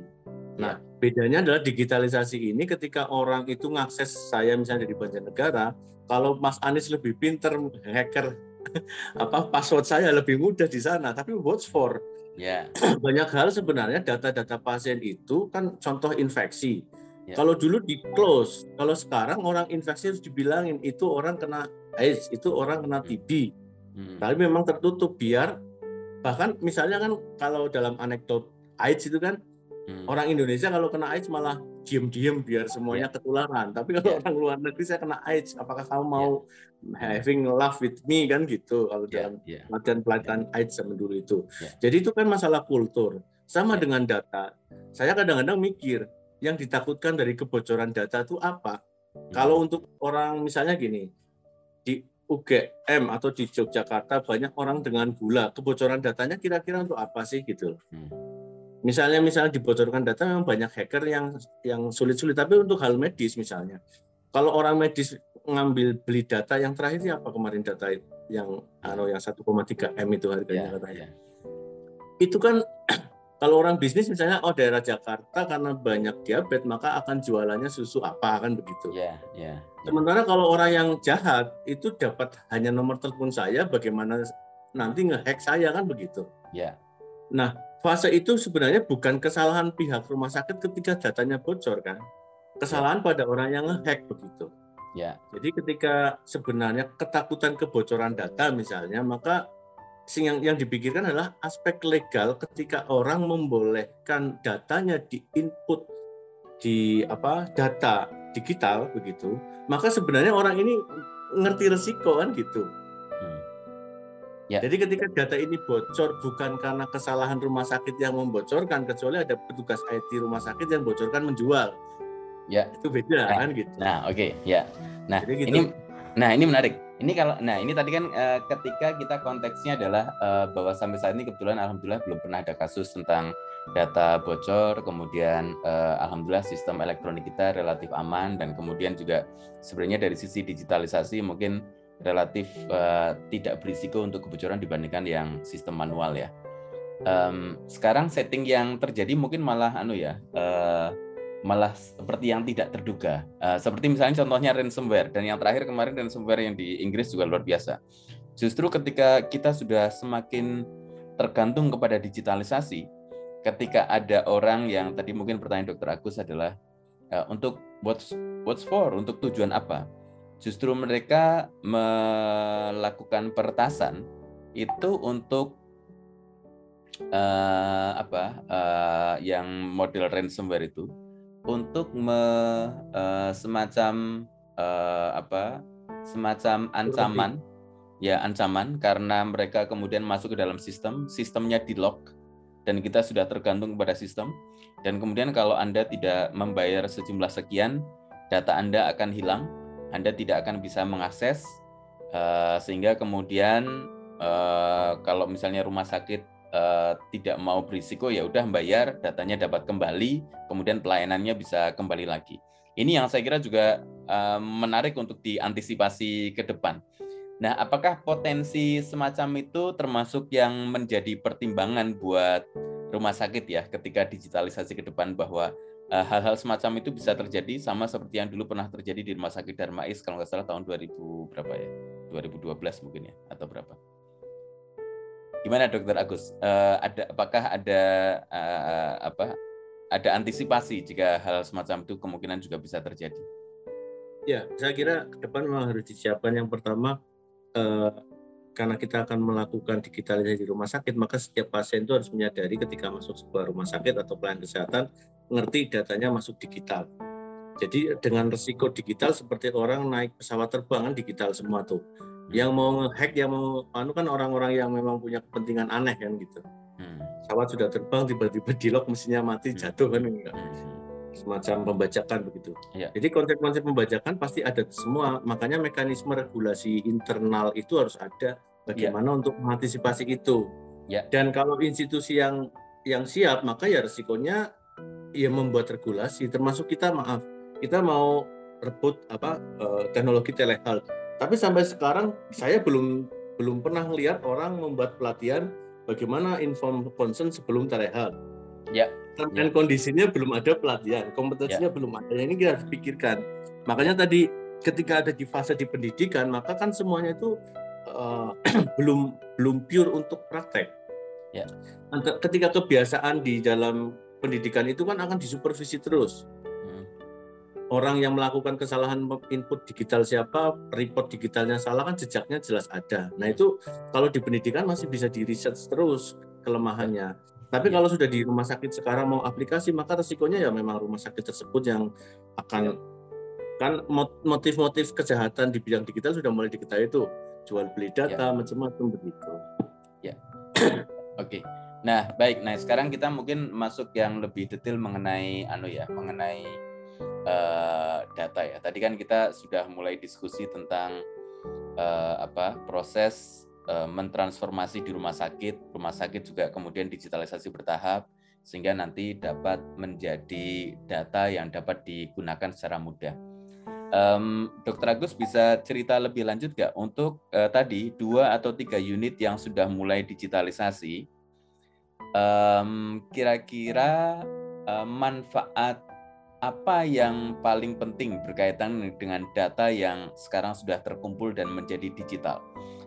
Nah, ya. bedanya adalah digitalisasi ini ketika orang itu ngakses saya misalnya dari Banjarnegara, kalau Mas Anies lebih pinter hacker apa password saya lebih mudah di sana tapi what's for yeah. banyak hal sebenarnya data-data pasien itu kan contoh infeksi yeah. kalau dulu di close kalau sekarang orang infeksi harus dibilangin itu orang kena AIDS itu orang kena hmm. TB hmm. tapi memang tertutup biar bahkan misalnya kan kalau dalam anekdot AIDS itu kan hmm. orang Indonesia kalau kena AIDS malah diem-diem biar semuanya yeah. ketularan. Tapi kalau yeah. orang luar negeri saya kena AIDS, apakah kamu mau yeah. having love with me kan gitu kalau yeah. dalam yeah. latihan pelatihan yeah. AIDS zaman dulu itu. Yeah. Jadi itu kan masalah kultur. Sama yeah. dengan data. Saya kadang-kadang mikir yang ditakutkan dari kebocoran data itu apa? Hmm. Kalau untuk orang misalnya gini di UGM atau di Yogyakarta banyak orang dengan gula, kebocoran datanya kira-kira untuk apa sih gitu? Hmm misalnya misalnya dibocorkan data memang banyak hacker yang yang sulit-sulit tapi untuk hal medis misalnya kalau orang medis ngambil beli data yang terakhir ini apa kemarin data yang ano yang 1,3 m itu harganya ya, katanya ya. itu kan kalau orang bisnis misalnya oh daerah Jakarta karena banyak diabetes maka akan jualannya susu apa kan begitu ya, ya, sementara kalau orang yang jahat itu dapat hanya nomor telepon saya bagaimana nanti ngehack saya kan begitu ya nah fase itu sebenarnya bukan kesalahan pihak rumah sakit ketika datanya bocor kan. Kesalahan pada orang yang ngehack begitu. Ya. Jadi ketika sebenarnya ketakutan kebocoran data misalnya, maka yang yang dipikirkan adalah aspek legal ketika orang membolehkan datanya di input di apa data digital begitu, maka sebenarnya orang ini ngerti resiko kan gitu. Ya. Jadi ketika data ini bocor bukan karena kesalahan rumah sakit yang membocorkan, kecuali ada petugas IT rumah sakit yang bocorkan menjual. Ya. Itu beda nah, kan gitu. Nah, oke, okay. ya. Nah, gitu. ini nah ini menarik. Ini kalau nah ini tadi kan uh, ketika kita konteksnya adalah uh, bahwa sampai saat ini kebetulan alhamdulillah belum pernah ada kasus tentang data bocor, kemudian uh, alhamdulillah sistem elektronik kita relatif aman dan kemudian juga sebenarnya dari sisi digitalisasi mungkin relatif uh, tidak berisiko untuk kebocoran dibandingkan yang sistem manual ya. Um, sekarang setting yang terjadi mungkin malah anu ya, uh, malah seperti yang tidak terduga. Uh, seperti misalnya contohnya ransomware dan yang terakhir kemarin ransomware yang di Inggris juga luar biasa. Justru ketika kita sudah semakin tergantung kepada digitalisasi, ketika ada orang yang tadi mungkin pertanyaan Dokter Agus adalah uh, untuk what's what's for, untuk tujuan apa? justru mereka melakukan peretasan itu untuk uh, apa uh, yang model ransomware itu untuk me, uh, semacam uh, apa semacam ancaman. Ya ancaman karena mereka kemudian masuk ke dalam sistem sistemnya di lock dan kita sudah tergantung kepada sistem. Dan kemudian kalau anda tidak membayar sejumlah sekian data anda akan hilang anda tidak akan bisa mengakses uh, sehingga kemudian uh, kalau misalnya rumah sakit uh, tidak mau berisiko ya udah bayar datanya dapat kembali kemudian pelayanannya bisa kembali lagi. Ini yang saya kira juga uh, menarik untuk diantisipasi ke depan. Nah, apakah potensi semacam itu termasuk yang menjadi pertimbangan buat rumah sakit ya ketika digitalisasi ke depan bahwa Eh, hal-hal semacam itu bisa terjadi sama seperti yang dulu pernah terjadi di Rumah Sakit Darmais kalau nggak salah tahun 2000 berapa ya? 2012 mungkin ya atau berapa? Gimana Dokter Agus? Uh, ada apakah ada uh, apa? Ada antisipasi jika hal semacam itu kemungkinan juga bisa terjadi? Ya, saya kira ke depan memang harus disiapkan yang pertama uh, karena kita akan melakukan digitalisasi di rumah sakit, maka setiap pasien itu harus menyadari ketika masuk sebuah rumah sakit atau pelayanan kesehatan ngerti datanya masuk digital. Jadi dengan resiko digital seperti orang naik pesawat terbang kan digital semua tuh. Hmm. Yang mau hack yang mau anu kan orang-orang yang memang punya kepentingan aneh kan gitu. Hmm. Pesawat sudah terbang tiba-tiba di lock mesinnya mati hmm. jatuh kan enggak. Semacam pembajakan begitu. Ya. Jadi konsep-konsep pembajakan pasti ada semua. Makanya mekanisme regulasi internal itu harus ada bagaimana ya. untuk mengantisipasi itu. Ya. Dan kalau institusi yang yang siap maka ya resikonya ya membuat regulasi termasuk kita maaf kita mau rebut apa uh, teknologi telehealth tapi sampai sekarang saya belum belum pernah melihat orang membuat pelatihan bagaimana inform consent sebelum telehealth ya dan ya. kondisinya belum ada pelatihan kompetensinya ya. belum ada ini kita harus pikirkan makanya tadi ketika ada di fase di pendidikan maka kan semuanya itu uh, belum belum pure untuk praktek ya. ketika kebiasaan di dalam pendidikan itu kan akan disupervisi terus. Orang yang melakukan kesalahan input digital siapa, report digitalnya salah kan jejaknya jelas ada. Nah itu kalau di pendidikan masih bisa di research terus kelemahannya. Tapi ya. kalau sudah di rumah sakit sekarang mau aplikasi maka resikonya ya memang rumah sakit tersebut yang akan ya. kan motif-motif kejahatan di bidang digital sudah mulai diketahui itu jual beli data ya. macam-macam begitu. Ya. Oke. Okay. Nah, baik. Nah, sekarang kita mungkin masuk yang lebih detail mengenai anu ya, mengenai uh, data ya. Tadi kan kita sudah mulai diskusi tentang uh, apa? proses uh, mentransformasi di rumah sakit. Rumah sakit juga kemudian digitalisasi bertahap sehingga nanti dapat menjadi data yang dapat digunakan secara mudah. Um, Dokter Agus bisa cerita lebih lanjut nggak untuk uh, tadi dua atau tiga unit yang sudah mulai digitalisasi kira-kira um, manfaat apa yang paling penting berkaitan dengan data yang sekarang sudah terkumpul dan menjadi digital?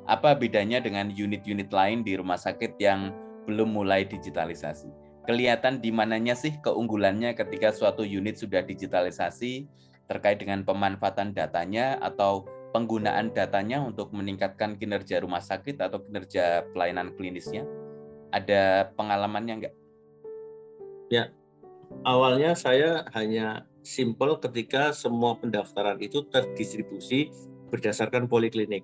Apa bedanya dengan unit-unit lain di rumah sakit yang belum mulai digitalisasi? Kelihatan di mananya sih keunggulannya ketika suatu unit sudah digitalisasi terkait dengan pemanfaatan datanya atau penggunaan datanya untuk meningkatkan kinerja rumah sakit atau kinerja pelayanan klinisnya? ada pengalamannya enggak? Ya, awalnya saya hanya simpel ketika semua pendaftaran itu terdistribusi berdasarkan poliklinik.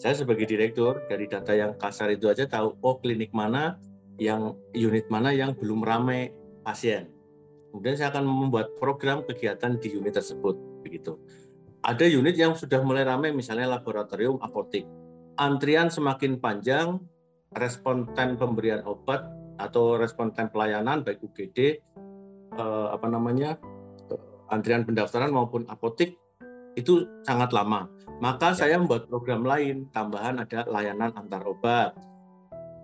Saya sebagai direktur dari data yang kasar itu aja tahu oh klinik mana yang unit mana yang belum ramai pasien. Kemudian saya akan membuat program kegiatan di unit tersebut begitu. Ada unit yang sudah mulai ramai misalnya laboratorium apotik. Antrian semakin panjang, respon time pemberian obat atau respon time pelayanan baik UGD eh, apa namanya antrian pendaftaran maupun apotik itu sangat lama. Maka ya. saya membuat program lain, tambahan ada layanan antar obat.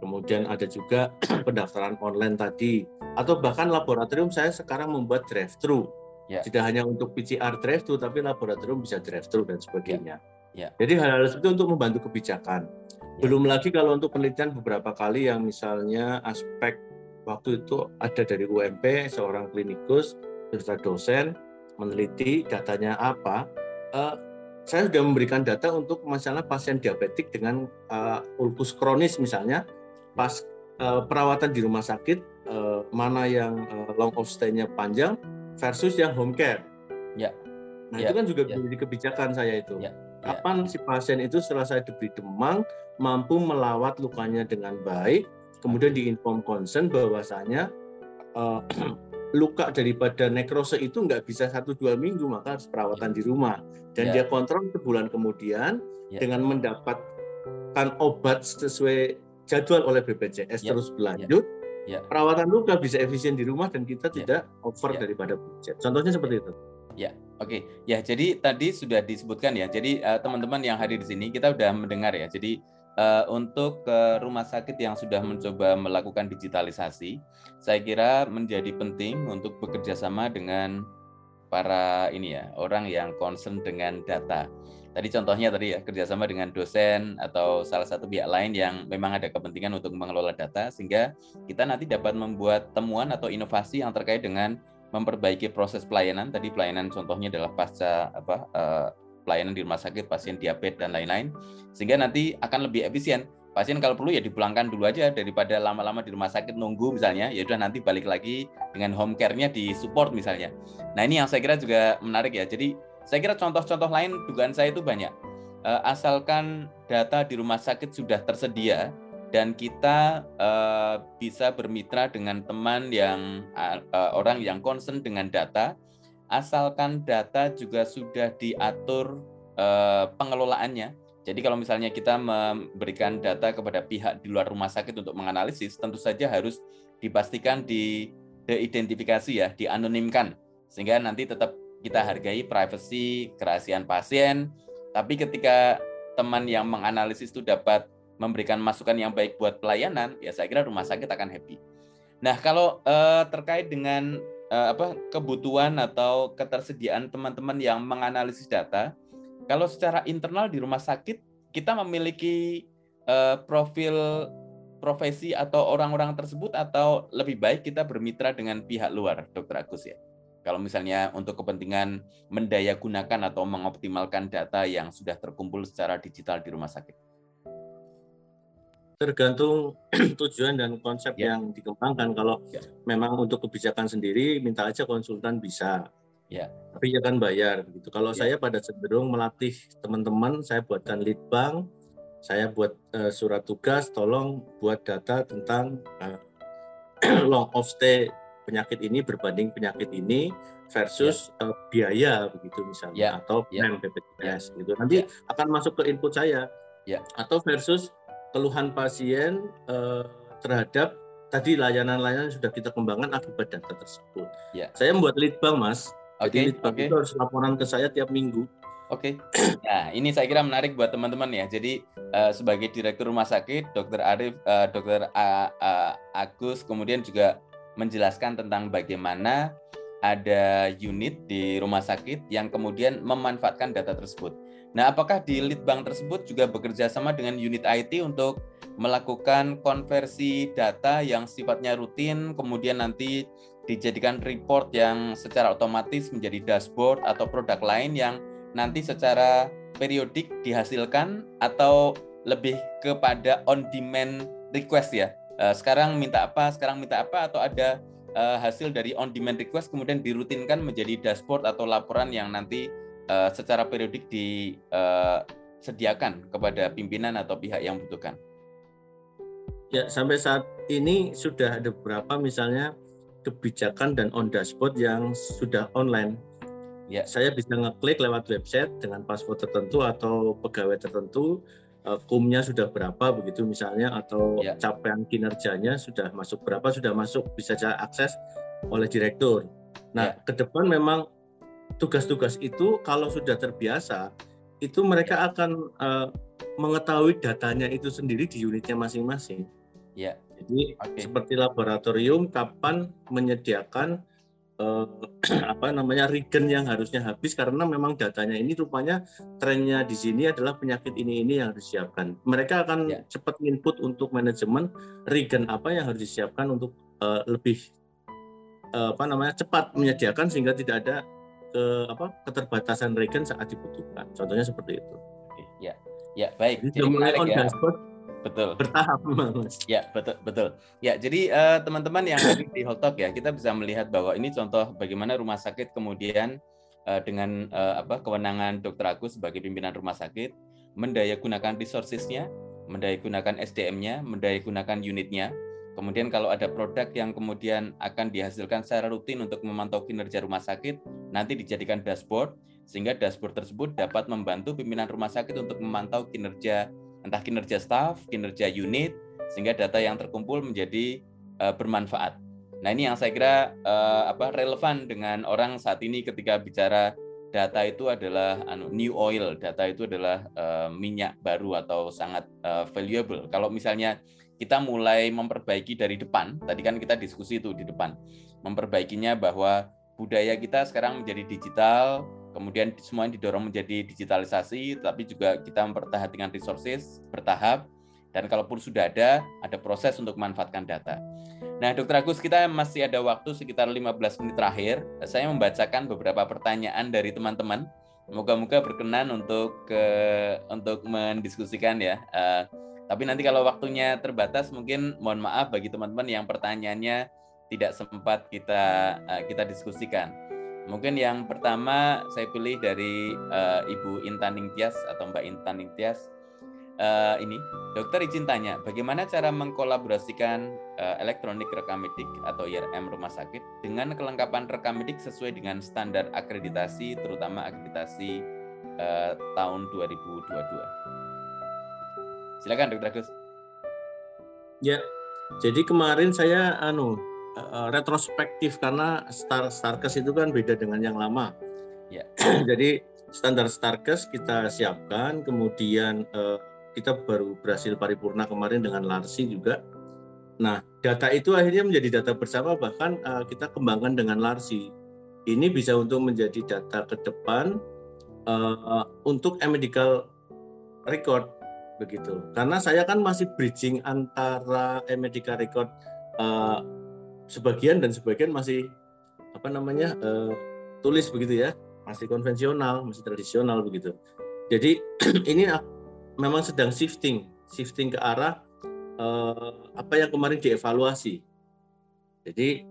Kemudian ada juga pendaftaran online tadi. Atau bahkan laboratorium saya sekarang membuat drive-thru. Ya. Tidak hanya untuk PCR drive-thru, tapi laboratorium bisa drive-thru dan sebagainya. Ya. Ya. Jadi hal-hal seperti itu untuk membantu kebijakan. Ya. Belum lagi kalau untuk penelitian beberapa kali yang misalnya aspek waktu itu ada dari UMP, seorang klinikus, serta dosen, meneliti datanya apa, uh, saya sudah memberikan data untuk masalah pasien diabetik dengan uh, ulkus kronis misalnya, pas uh, perawatan di rumah sakit uh, mana yang uh, long of stay-nya panjang versus yang home care. Ya. Nah ya. itu kan juga ya. menjadi kebijakan saya itu. Ya. Ya. Kapan si pasien itu setelah saya diberi demam mampu melawat lukanya dengan baik, kemudian diinform concern bahwasanya uh, luka daripada nekrose itu nggak bisa satu dua minggu maka harus perawatan di rumah dan yeah. dia kontrol sebulan kemudian yeah. dengan mendapatkan obat sesuai jadwal oleh BPJS yeah. terus berlanjut yeah. Yeah. perawatan luka bisa efisien di rumah dan kita yeah. tidak over yeah. daripada budget contohnya seperti itu ya oke okay. ya jadi tadi sudah disebutkan ya jadi uh, teman-teman yang hadir di sini kita sudah mendengar ya jadi uh, untuk ke rumah sakit yang sudah mencoba melakukan digitalisasi, saya kira menjadi penting untuk bekerja sama dengan para ini ya orang yang concern dengan data. Tadi contohnya tadi ya kerjasama dengan dosen atau salah satu pihak lain yang memang ada kepentingan untuk mengelola data sehingga kita nanti dapat membuat temuan atau inovasi yang terkait dengan memperbaiki proses pelayanan. Tadi pelayanan contohnya adalah pasca apa uh, pelayanan di rumah sakit pasien diabetes dan lain-lain sehingga nanti akan lebih efisien. Pasien kalau perlu ya dipulangkan dulu aja daripada lama-lama di rumah sakit nunggu misalnya ya udah nanti balik lagi dengan home care-nya di support misalnya. Nah ini yang saya kira juga menarik ya. Jadi saya kira contoh-contoh lain dugaan saya itu banyak. Eh, asalkan data di rumah sakit sudah tersedia dan kita uh, bisa bermitra dengan teman yang uh, orang yang concern dengan data asalkan data juga sudah diatur eh, pengelolaannya. Jadi kalau misalnya kita memberikan data kepada pihak di luar rumah sakit untuk menganalisis, tentu saja harus dipastikan di deidentifikasi ya, dianonimkan sehingga nanti tetap kita hargai privasi, kerahasiaan pasien. Tapi ketika teman yang menganalisis itu dapat memberikan masukan yang baik buat pelayanan, ya saya kira rumah sakit akan happy. Nah, kalau uh, terkait dengan uh, apa kebutuhan atau ketersediaan teman-teman yang menganalisis data. Kalau secara internal di rumah sakit kita memiliki uh, profil profesi atau orang-orang tersebut atau lebih baik kita bermitra dengan pihak luar, Dokter Agus ya. Kalau misalnya untuk kepentingan mendaya gunakan atau mengoptimalkan data yang sudah terkumpul secara digital di rumah sakit tergantung tujuan dan konsep ya. yang dikembangkan. Kalau ya. memang untuk kebijakan sendiri, minta aja konsultan bisa. Ya. Tapi ya kan bayar gitu. Kalau ya. saya pada cenderung melatih teman-teman, saya buatkan lead bank, saya buat uh, surat tugas, tolong buat data tentang uh, long of stay penyakit ini berbanding penyakit ini versus ya. uh, biaya begitu misalnya ya. atau plan ya. BPJS ya. gitu. Nanti ya. akan masuk ke input saya. Ya. Atau versus keluhan pasien eh, terhadap tadi layanan-layanan sudah kita kembangkan akibat data tersebut. Ya. Saya membuat leadbank, Mas. Oke. Okay, leadbank okay. itu harus laporan ke saya tiap minggu. Oke. Okay. Nah, ini saya kira menarik buat teman-teman ya. Jadi uh, sebagai direktur rumah sakit, Dokter Arif, uh, Dokter Agus kemudian juga menjelaskan tentang bagaimana ada unit di rumah sakit yang kemudian memanfaatkan data tersebut. Nah, apakah di lead bank tersebut juga bekerja sama dengan unit IT untuk melakukan konversi data yang sifatnya rutin, kemudian nanti dijadikan report yang secara otomatis menjadi dashboard atau produk lain yang nanti secara periodik dihasilkan atau lebih kepada on demand request ya. Eh, sekarang minta apa, sekarang minta apa atau ada eh, hasil dari on demand request kemudian dirutinkan menjadi dashboard atau laporan yang nanti uh, secara periodik di uh, sediakan kepada pimpinan atau pihak yang membutuhkan? Ya, sampai saat ini sudah ada beberapa misalnya kebijakan dan on dashboard yang sudah online. Ya. Saya bisa ngeklik lewat website dengan password tertentu atau pegawai tertentu, uh, kumnya sudah berapa begitu misalnya atau ya. capaian kinerjanya sudah masuk berapa sudah masuk bisa saya akses oleh direktur. Nah, ya. ke depan memang tugas-tugas itu kalau sudah terbiasa itu mereka ya. akan uh, mengetahui datanya itu sendiri di unitnya masing-masing. Ya. Jadi okay. seperti laboratorium kapan menyediakan uh, apa namanya regen yang harusnya habis karena memang datanya ini rupanya trennya di sini adalah penyakit ini ini yang harus disiapkan. Mereka akan yeah. cepat input untuk manajemen regen apa yang harus disiapkan untuk uh, lebih uh, apa namanya cepat menyediakan sehingga tidak ada ke apa keterbatasan regen saat dibutuhkan. Contohnya seperti itu. Ya, ya baik. Jadi, Jadi menarik ya. Dashboard, betul bertahap mas ya betul betul ya jadi uh, teman-teman yang ada di Holtok ya kita bisa melihat bahwa ini contoh bagaimana rumah sakit kemudian uh, dengan uh, apa kewenangan Dokter Agus sebagai pimpinan rumah sakit mendayagunakan resourcesnya mendayagunakan SDM-nya mendayagunakan unitnya Kemudian kalau ada produk yang kemudian akan dihasilkan secara rutin untuk memantau kinerja rumah sakit, nanti dijadikan dashboard, sehingga dashboard tersebut dapat membantu pimpinan rumah sakit untuk memantau kinerja entah kinerja staff, kinerja unit, sehingga data yang terkumpul menjadi uh, bermanfaat. Nah ini yang saya kira uh, apa relevan dengan orang saat ini ketika bicara data itu adalah anu, new oil, data itu adalah uh, minyak baru atau sangat uh, valuable. Kalau misalnya kita mulai memperbaiki dari depan, tadi kan kita diskusi itu di depan, memperbaikinya bahwa budaya kita sekarang menjadi digital, kemudian semuanya didorong menjadi digitalisasi, tapi juga kita memperhatikan resources bertahap, dan kalaupun sudah ada, ada proses untuk memanfaatkan data. Nah, Dokter Agus, kita masih ada waktu sekitar 15 menit terakhir. Saya membacakan beberapa pertanyaan dari teman-teman. Moga-moga berkenan untuk ke untuk mendiskusikan ya. Uh, tapi nanti kalau waktunya terbatas, mungkin mohon maaf bagi teman-teman yang pertanyaannya tidak sempat kita uh, kita diskusikan. Mungkin yang pertama saya pilih dari uh, Ibu Intan Ningtyas atau Mbak Intan Ningtyas. Uh, ini, dokter izin tanya, bagaimana cara mengkolaborasikan uh, elektronik rekam medik atau IRM rumah sakit dengan kelengkapan rekam medik sesuai dengan standar akreditasi, terutama akreditasi uh, tahun 2022. Silakan, dokter Agus. Ya, jadi kemarin saya anu uh, retrospektif karena Star Starkes itu kan beda dengan yang lama. Ya. Jadi standar Starkes kita siapkan, kemudian uh, kita baru berhasil paripurna kemarin dengan Larsi juga. Nah, data itu akhirnya menjadi data bersama bahkan uh, kita kembangkan dengan Larsi. Ini bisa untuk menjadi data ke depan uh, untuk medical record begitu. Karena saya kan masih bridging antara medical record uh, sebagian dan sebagian masih apa namanya uh, tulis begitu ya. Masih konvensional masih tradisional begitu. Jadi ini memang sedang shifting shifting ke arah uh, apa yang kemarin dievaluasi. Jadi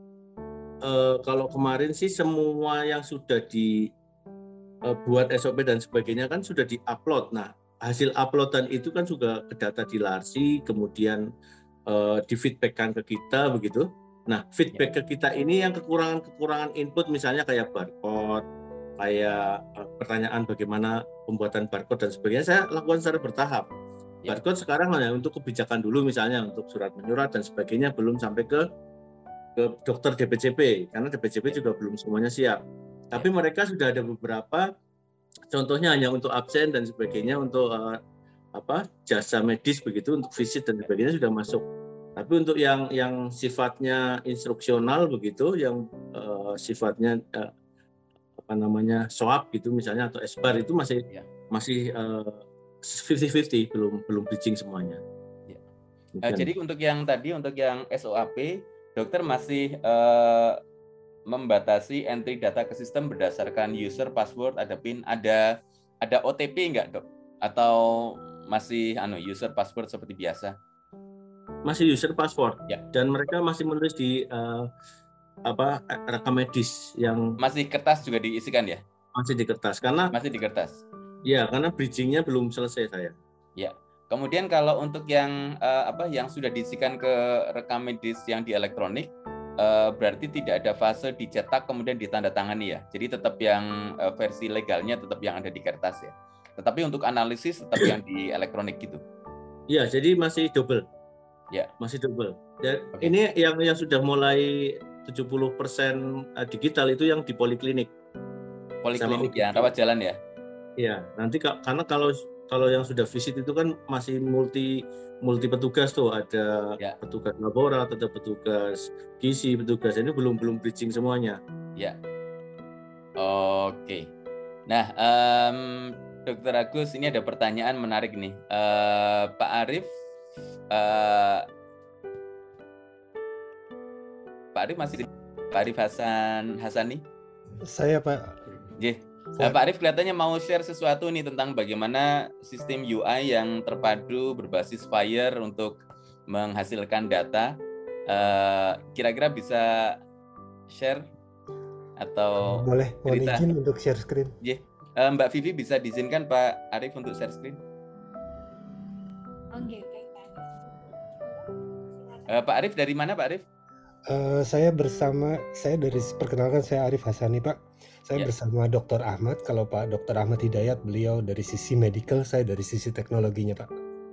uh, kalau kemarin sih semua yang sudah dibuat uh, SOP dan sebagainya kan sudah diupload. Nah hasil uploadan itu kan juga ke data di Larsi kemudian uh, di feedbackkan ke kita begitu Nah, feedback ya. ke kita ini yang kekurangan-kekurangan input misalnya kayak barcode, kayak eh, pertanyaan bagaimana pembuatan barcode dan sebagainya, saya lakukan secara bertahap. Ya. Barcode sekarang hanya untuk kebijakan dulu misalnya untuk surat menyurat dan sebagainya belum sampai ke ke dokter DPCP karena DPCP juga belum semuanya siap. Tapi ya. mereka sudah ada beberapa contohnya hanya untuk absen dan sebagainya untuk uh, apa jasa medis begitu untuk visit dan sebagainya sudah masuk tapi untuk yang yang sifatnya instruksional begitu, yang uh, sifatnya uh, apa namanya soap gitu misalnya atau esbar itu masih ya. masih fifty fifty belum belum bridging semuanya. Ya. Uh, jadi untuk yang tadi untuk yang SOAP, dokter masih uh, membatasi entry data ke sistem berdasarkan user password, ada PIN, ada ada OTP enggak dok? Atau masih anu user password seperti biasa? masih user password ya. dan mereka masih menulis di uh, apa rekam medis yang masih kertas juga diisikan ya masih di kertas karena masih di kertas Ya, karena bridgingnya belum selesai saya. Ya. Kemudian kalau untuk yang uh, apa yang sudah diisikan ke rekam medis yang di elektronik, uh, berarti tidak ada fase dicetak kemudian ditandatangani ya. Jadi tetap yang uh, versi legalnya tetap yang ada di kertas ya. Tetapi untuk analisis tetap yang di elektronik gitu. Iya, jadi masih double. Ya. Masih double. Dan okay. ini yang yang sudah mulai 70% digital itu yang di poliklinik. Poliklinik ya, rawat jalan ya. Iya, nanti karena kalau kalau yang sudah visit itu kan masih multi multi petugas tuh ada ya. petugas laborat, ada petugas gizi, petugas ini belum belum bridging semuanya. Ya. Oke. Nah, um, Dokter Agus ini ada pertanyaan menarik nih. Uh, Pak Arief, uh, Pak Arief masih Pak Arief Hasan Hasani? Saya Pak. J. Uh, Pak Arif kelihatannya mau share sesuatu nih tentang bagaimana sistem UI yang terpadu berbasis Fire untuk menghasilkan data. Eh, kira-kira uh, bisa share atau boleh mohon izin untuk share screen. Yeah. Uh, Mbak Vivi bisa diizinkan Pak Arif untuk share screen? Oke, okay, uh, Pak Arif dari mana Pak Arif? Uh, saya bersama saya dari perkenalkan saya Arif Hasani Pak. Saya ya. bersama Dr. Ahmad. Kalau Pak Dr. Ahmad Hidayat, beliau dari sisi medical, saya dari sisi teknologinya, Pak.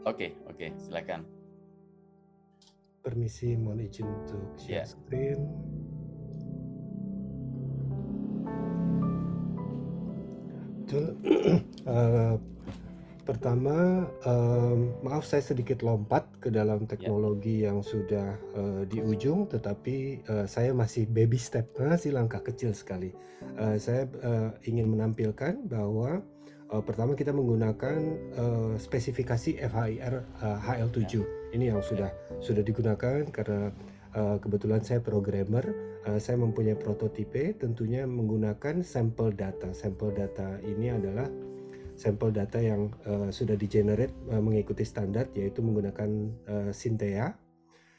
Oke, oke, silakan. Permisi, mohon izin untuk share ya. screen. Betul. uh, Pertama, um, maaf saya sedikit lompat ke dalam ya. teknologi yang sudah uh, di ujung, tetapi uh, saya masih baby step, masih langkah kecil sekali. Uh, saya uh, ingin menampilkan bahwa uh, pertama kita menggunakan uh, spesifikasi FHIR uh, HL7. Ya. Ini yang sudah sudah digunakan karena uh, kebetulan saya programmer, uh, saya mempunyai prototipe, tentunya menggunakan sampel data. Sampel data ini adalah sampel data yang uh, sudah di-generate uh, mengikuti standar yaitu menggunakan uh, Synthea.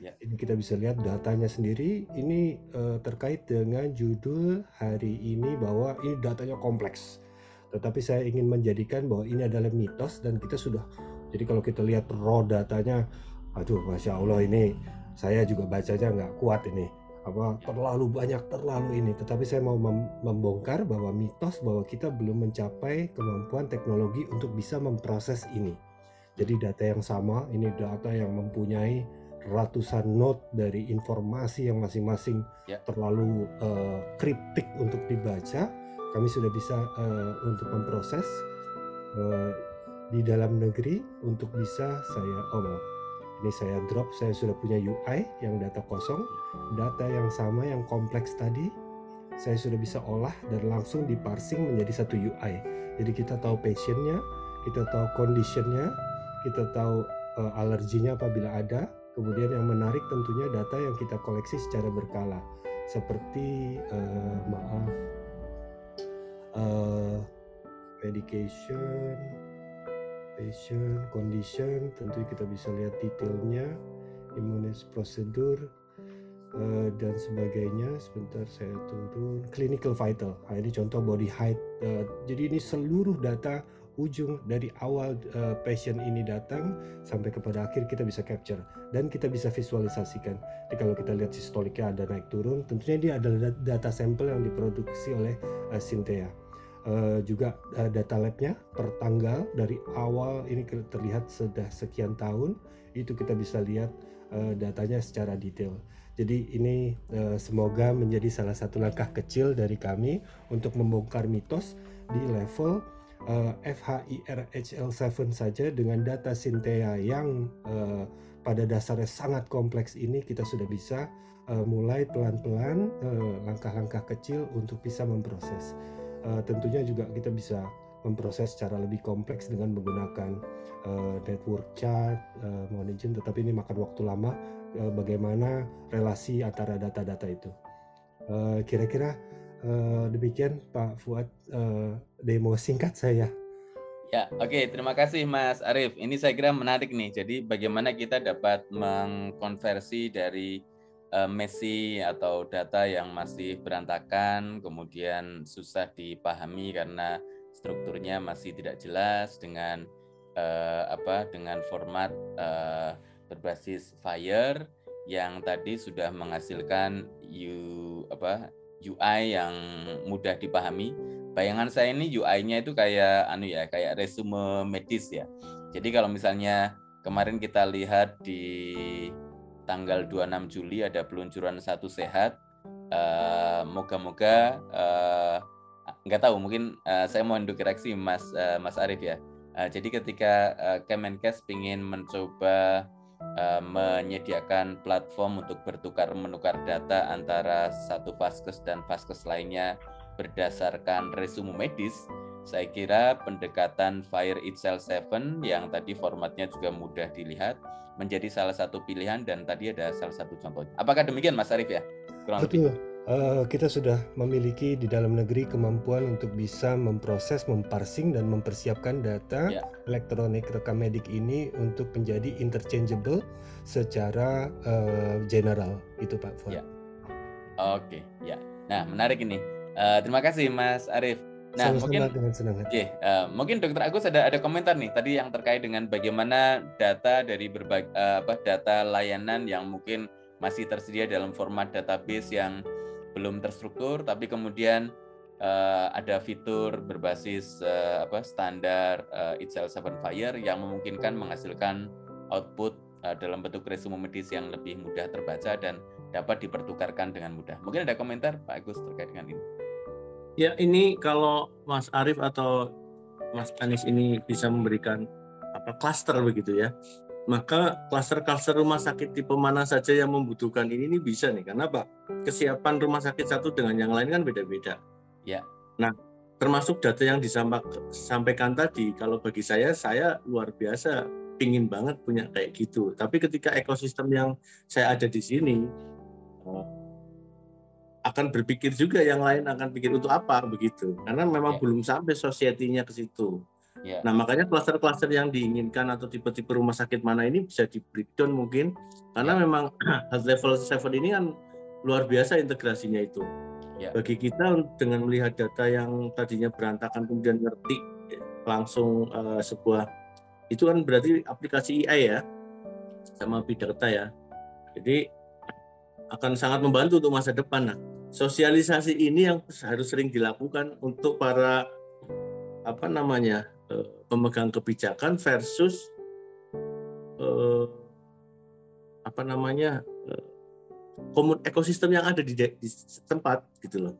Ya. Ini kita bisa lihat datanya sendiri. Ini uh, terkait dengan judul hari ini bahwa ini datanya kompleks. Tetapi saya ingin menjadikan bahwa ini adalah mitos dan kita sudah. Jadi kalau kita lihat raw datanya, aduh masya Allah ini saya juga bacanya nggak kuat ini apa? Terlalu banyak terlalu ini. Tetapi saya mau membongkar bahwa mitos bahwa kita belum mencapai kemampuan teknologi untuk bisa memproses ini. Jadi data yang sama ini data yang mempunyai ratusan note dari informasi yang masing-masing ya. terlalu uh, kriptik untuk dibaca. Kami sudah bisa uh, untuk memproses uh, di dalam negeri untuk bisa saya oh maaf ini saya drop saya sudah punya UI yang data kosong data yang sama yang kompleks tadi saya sudah bisa olah dan langsung diparsing menjadi satu UI jadi kita tahu patientnya kita tahu conditionnya kita tahu uh, alerginya apabila ada kemudian yang menarik tentunya data yang kita koleksi secara berkala. Seperti uh, maaf uh, medication patient condition tentu kita bisa lihat detailnya imunis prosedur uh, dan sebagainya. Sebentar saya turun clinical vital. Nah, ini contoh body height uh, jadi ini seluruh data ujung dari awal uh, patient ini datang sampai kepada akhir kita bisa capture dan kita bisa visualisasikan. Jadi kalau kita lihat sistoliknya ada naik turun, tentunya dia adalah data sampel yang diproduksi oleh uh, Synthea uh, juga uh, data labnya per tanggal dari awal ini terlihat sudah sekian tahun itu kita bisa lihat uh, datanya secara detail. Jadi ini uh, semoga menjadi salah satu langkah kecil dari kami untuk membongkar mitos di level uh, FHIRHL7 saja dengan data Synthea yang uh, pada dasarnya sangat kompleks ini kita sudah bisa uh, mulai pelan-pelan langkah-langkah kecil untuk bisa memproses uh, tentunya juga kita bisa memproses secara lebih kompleks dengan menggunakan uh, network chart, uh, mohon izin, tetapi ini makan waktu lama. Uh, bagaimana relasi antara data-data itu? Kira-kira uh, demikian Pak Fuad uh, demo singkat saya. Ya, oke. Okay. Terima kasih Mas Arief. Ini saya kira menarik nih. Jadi bagaimana kita dapat mengkonversi dari uh, Messi atau data yang masih berantakan, kemudian susah dipahami karena strukturnya masih tidak jelas dengan uh, apa dengan format uh, berbasis Fire yang tadi sudah menghasilkan U, apa UI yang mudah dipahami. Bayangan saya ini UI-nya itu kayak anu ya, kayak resume medis ya. Jadi kalau misalnya kemarin kita lihat di tanggal 26 Juli ada peluncuran satu sehat. Uh, moga-moga uh, nggak tahu mungkin uh, saya mau induk reaksi Mas uh, Mas Arief ya. Uh, jadi ketika uh, Kemenkes ingin mencoba uh, menyediakan platform untuk bertukar menukar data antara satu vaskes dan vaskes lainnya berdasarkan resume medis, saya kira pendekatan Fire Itself 7 yang tadi formatnya juga mudah dilihat menjadi salah satu pilihan dan tadi ada salah satu contohnya. Apakah demikian Mas Arif ya? Kurang Betul. Lebih. Uh, kita sudah memiliki di dalam negeri kemampuan untuk bisa memproses, memparsing dan mempersiapkan data ya. elektronik rekam medik ini untuk menjadi interchangeable secara uh, general itu Pak Fuad. Ya. Oke, ya. Nah, menarik ini. Uh, terima kasih Mas Arif. Nah, Sama mungkin dengan senang hati. Okay, uh, mungkin Dokter Agus ada ada komentar nih tadi yang terkait dengan bagaimana data dari berbagai uh, apa data layanan yang mungkin masih tersedia dalam format database yang belum terstruktur tapi kemudian uh, ada fitur berbasis uh, apa standar uh, itself seven fire yang memungkinkan menghasilkan output uh, dalam bentuk resume medis yang lebih mudah terbaca dan dapat dipertukarkan dengan mudah. Mungkin ada komentar Pak Agus terkait dengan ini. Ya ini kalau Mas Arief atau Mas Anies ini bisa memberikan apa klaster begitu ya, maka klaster-klaster rumah sakit tipe mana saja yang membutuhkan ini ini bisa nih karena apa kesiapan rumah sakit satu dengan yang lain kan beda-beda. Ya. Nah termasuk data yang disampaikan tadi kalau bagi saya saya luar biasa pingin banget punya kayak gitu. Tapi ketika ekosistem yang saya ada di sini akan berpikir juga yang lain akan pikir untuk apa begitu karena memang yeah. belum sampai society-nya ke situ. Yeah. Nah makanya klaster-klaster yang diinginkan atau tipe-tipe rumah sakit mana ini bisa di breakdown mungkin karena yeah. memang health level 7 ini kan luar biasa integrasinya itu. Yeah. Bagi kita dengan melihat data yang tadinya berantakan kemudian ngerti langsung uh, sebuah itu kan berarti aplikasi AI ya sama big data ya. Jadi akan sangat membantu untuk masa depan. Nah, sosialisasi ini yang harus sering dilakukan untuk para apa namanya eh, pemegang kebijakan versus eh, apa namanya eh, komun ekosistem yang ada di, di tempat gitu loh.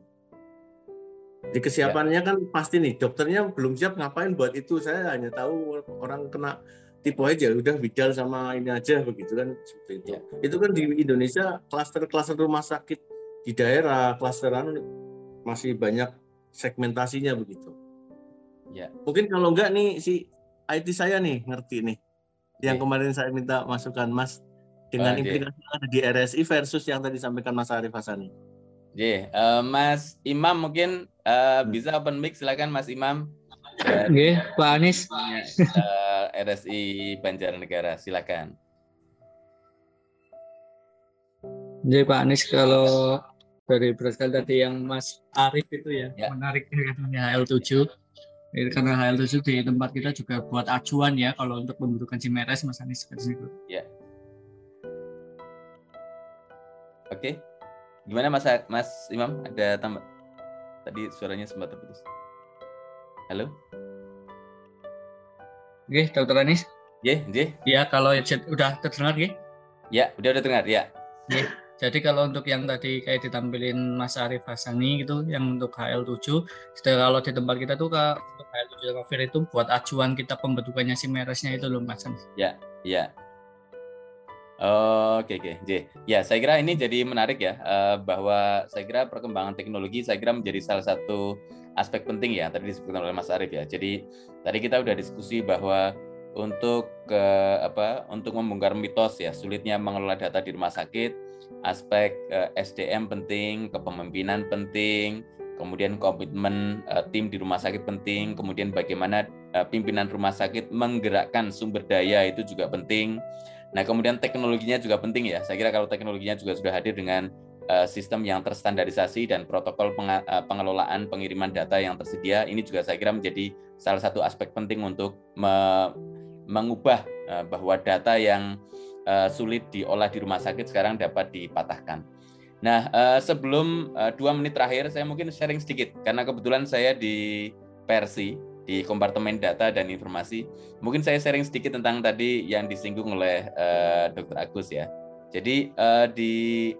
Di kesiapannya ya. kan pasti nih dokternya belum siap ngapain buat itu saya hanya tahu orang kena tipe aja udah bidal sama ini aja begitu kan seperti itu. Ya. Itu kan di Indonesia klaster-klaster rumah sakit di daerah klasteran masih banyak segmentasinya begitu. Ya. Mungkin kalau enggak nih si IT saya nih ngerti nih. Yang kemarin saya minta masukan Mas dengan oh, implikasi yang ada di RSI versus yang tadi disampaikan Mas Arif Hasani. Oke, uh, Mas Imam mungkin uh, bisa open mic silakan Mas Imam. Oke, Pak Anies. Uh, eh, RSI Banjarnegara, silakan. Jadi Pak Anies kalau dari berdasarkan tadi yang Mas Arif itu ya, ya. menarik katanya HL7. Jadi karena HL7 di tempat kita juga buat acuan ya kalau untuk pembentukan CMRS Mas Anies seperti itu. Ya. Oke. Gimana Mas Mas Imam ada tambah? Tadi suaranya sempat terputus. Halo? Oke, Dokter Anis. Ye, ye. Ya, kalau udah terdengar, ya? Ya, udah udah terdengar, ya. Ye. Jadi kalau untuk yang tadi kayak ditampilin Mas Arif Hasani gitu, yang untuk HL7, sudah kalau di tempat kita tuh ke, untuk HL7 sama Fir itu buat acuan kita pembentukannya si meresnya itu loh Mas. Ya, ya. Oke, oke, J. Ya, saya kira ini jadi menarik ya, uh, bahwa saya kira perkembangan teknologi saya kira menjadi salah satu aspek penting ya tadi disebutkan oleh Mas Arief ya. Jadi tadi kita udah diskusi bahwa untuk ke apa untuk membongkar mitos ya sulitnya mengelola data di rumah sakit, aspek eh, SDM penting, kepemimpinan penting, kemudian komitmen uh, tim di rumah sakit penting, kemudian bagaimana uh, pimpinan rumah sakit menggerakkan sumber daya itu juga penting. Nah, kemudian teknologinya juga penting ya. Saya kira kalau teknologinya juga sudah hadir dengan sistem yang terstandarisasi dan protokol peng, pengelolaan pengiriman data yang tersedia ini juga saya kira menjadi salah satu aspek penting untuk me, mengubah bahwa data yang uh, sulit diolah di rumah sakit sekarang dapat dipatahkan. Nah, uh, sebelum uh, dua menit terakhir, saya mungkin sharing sedikit karena kebetulan saya di Persi di kompartemen data dan informasi. Mungkin saya sharing sedikit tentang tadi yang disinggung oleh uh, Dr. Agus ya. Jadi uh, di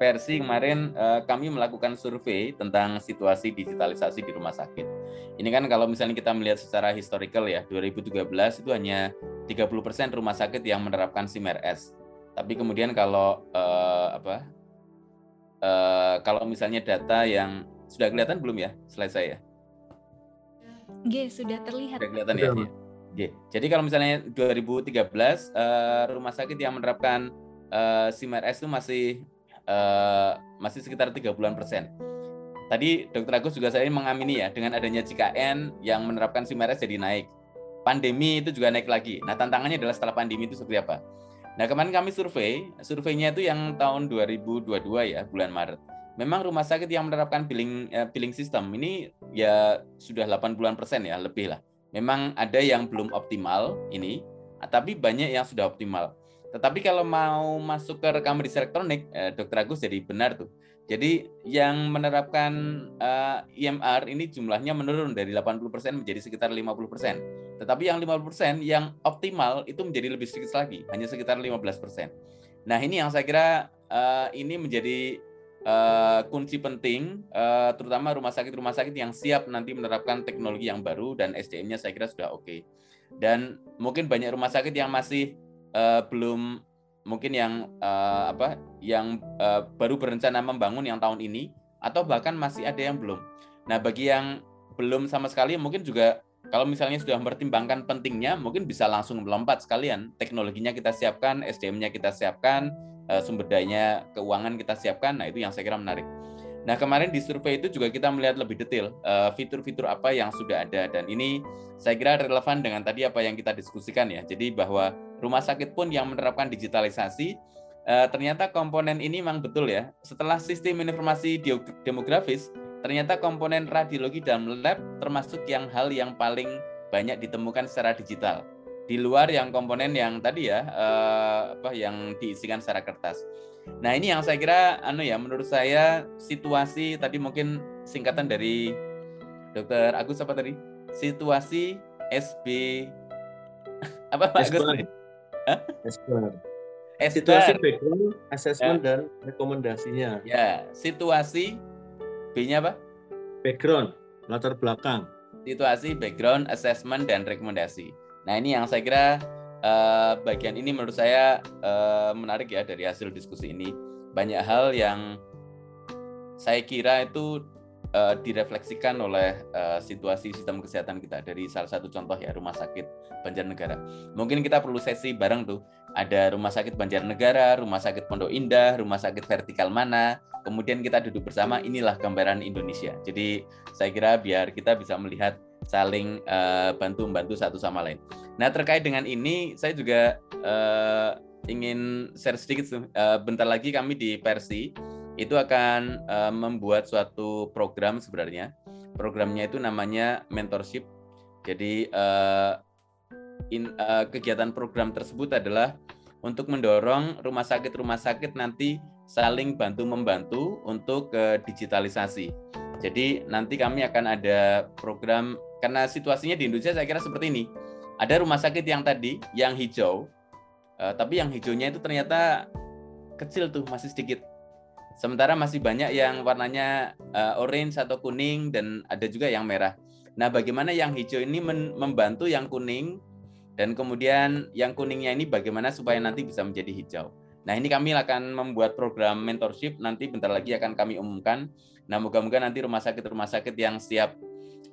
Persi kemarin uh, kami melakukan survei tentang situasi digitalisasi di rumah sakit. Ini kan kalau misalnya kita melihat secara historical ya, 2013 itu hanya 30% rumah sakit yang menerapkan SIM-RS. Tapi kemudian kalau uh, apa? Uh, kalau misalnya data yang sudah kelihatan belum ya slide saya? G sudah terlihat. Sudah kelihatan ya. G. Jadi kalau misalnya 2013 uh, rumah sakit yang menerapkan uh, SIM-RS itu masih uh, masih sekitar 30 persen. Tadi Dokter Agus juga saya mengamini ya dengan adanya JKN yang menerapkan SIMRS jadi naik. Pandemi itu juga naik lagi. Nah tantangannya adalah setelah pandemi itu seperti apa? Nah kemarin kami survei, surveinya itu yang tahun 2022 ya bulan Maret. Memang rumah sakit yang menerapkan billing eh, billing system ini ya sudah 80-an persen ya lebih lah. Memang ada yang belum optimal ini, tapi banyak yang sudah optimal. Tetapi kalau mau masuk ke rekam medis elektronik, eh, Dokter Agus jadi benar tuh. Jadi yang menerapkan eh, IMR ini jumlahnya menurun dari 80% menjadi sekitar 50%. Tetapi yang 50% yang optimal itu menjadi lebih sedikit lagi, hanya sekitar 15%. Nah, ini yang saya kira uh, ini menjadi uh, kunci penting uh, terutama rumah sakit-rumah sakit yang siap nanti menerapkan teknologi yang baru dan SDM-nya saya kira sudah oke. Okay. Dan mungkin banyak rumah sakit yang masih uh, belum mungkin yang uh, apa yang uh, baru berencana membangun yang tahun ini atau bahkan masih ada yang belum. Nah, bagi yang belum sama sekali mungkin juga kalau misalnya sudah mempertimbangkan pentingnya mungkin bisa langsung melompat sekalian. Teknologinya kita siapkan, SDM-nya kita siapkan, sumber dayanya keuangan kita siapkan. Nah, itu yang saya kira menarik. Nah, kemarin di survei itu juga kita melihat lebih detail fitur-fitur uh, apa yang sudah ada dan ini saya kira relevan dengan tadi apa yang kita diskusikan ya. Jadi bahwa rumah sakit pun yang menerapkan digitalisasi uh, ternyata komponen ini memang betul ya. Setelah sistem informasi demografis, ternyata komponen radiologi dalam lab termasuk yang hal yang paling banyak ditemukan secara digital di luar yang komponen yang tadi ya uh, apa yang diisikan secara kertas. Nah ini yang saya kira anu ya menurut saya situasi tadi mungkin singkatan dari Dokter Agus apa tadi situasi SB apa Pak Agus? Situasi background, assessment ya. dan rekomendasinya. Ya, situasi B-nya apa? Background, latar belakang. Situasi, background, assessment dan rekomendasi. Nah ini yang saya kira uh, bagian ini menurut saya uh, menarik ya dari hasil diskusi ini. Banyak hal yang saya kira itu uh, direfleksikan oleh uh, situasi sistem kesehatan kita dari salah satu contoh ya rumah sakit Banjarnegara. Mungkin kita perlu sesi bareng tuh. Ada rumah sakit Banjarnegara, rumah sakit Pondok Indah, rumah sakit vertikal mana. Kemudian kita duduk bersama. Inilah gambaran Indonesia. Jadi saya kira biar kita bisa melihat saling uh, bantu membantu satu sama lain. Nah terkait dengan ini saya juga uh, ingin share sedikit uh, bentar lagi kami di Persi itu akan uh, membuat suatu program sebenarnya programnya itu namanya mentorship. Jadi uh, in, uh, kegiatan program tersebut adalah untuk mendorong rumah sakit-rumah sakit nanti saling bantu membantu untuk uh, digitalisasi. Jadi nanti kami akan ada program karena situasinya di Indonesia saya kira seperti ini. Ada rumah sakit yang tadi yang hijau, uh, tapi yang hijaunya itu ternyata kecil tuh, masih sedikit. Sementara masih banyak yang warnanya uh, orange atau kuning dan ada juga yang merah. Nah, bagaimana yang hijau ini membantu yang kuning dan kemudian yang kuningnya ini bagaimana supaya nanti bisa menjadi hijau. Nah, ini kami akan membuat program mentorship nanti bentar lagi akan kami umumkan. Nah, moga-moga nanti rumah sakit-rumah sakit yang siap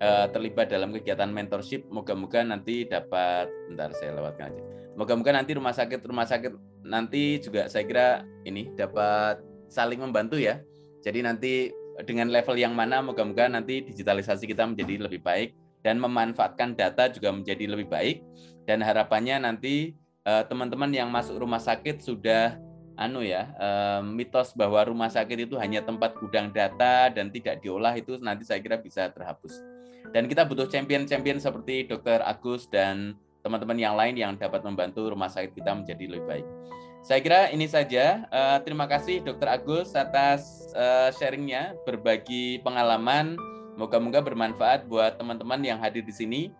uh, terlibat dalam kegiatan mentorship moga-moga nanti dapat bentar saya lewatkan aja moga-moga nanti rumah sakit rumah sakit nanti juga saya kira ini dapat saling membantu ya jadi nanti dengan level yang mana moga-moga nanti digitalisasi kita menjadi lebih baik dan memanfaatkan data juga menjadi lebih baik dan harapannya nanti eh, teman-teman yang masuk rumah sakit sudah anu ya um, mitos bahwa rumah sakit itu hanya tempat gudang data dan tidak diolah itu nanti saya kira bisa terhapus. Dan kita butuh champion-champion seperti Dr. Agus dan teman-teman yang lain yang dapat membantu rumah sakit kita menjadi lebih baik. Saya kira ini saja. Uh, terima kasih Dr. Agus atas uh, sharingnya, berbagi pengalaman. Moga-moga bermanfaat buat teman-teman yang hadir di sini.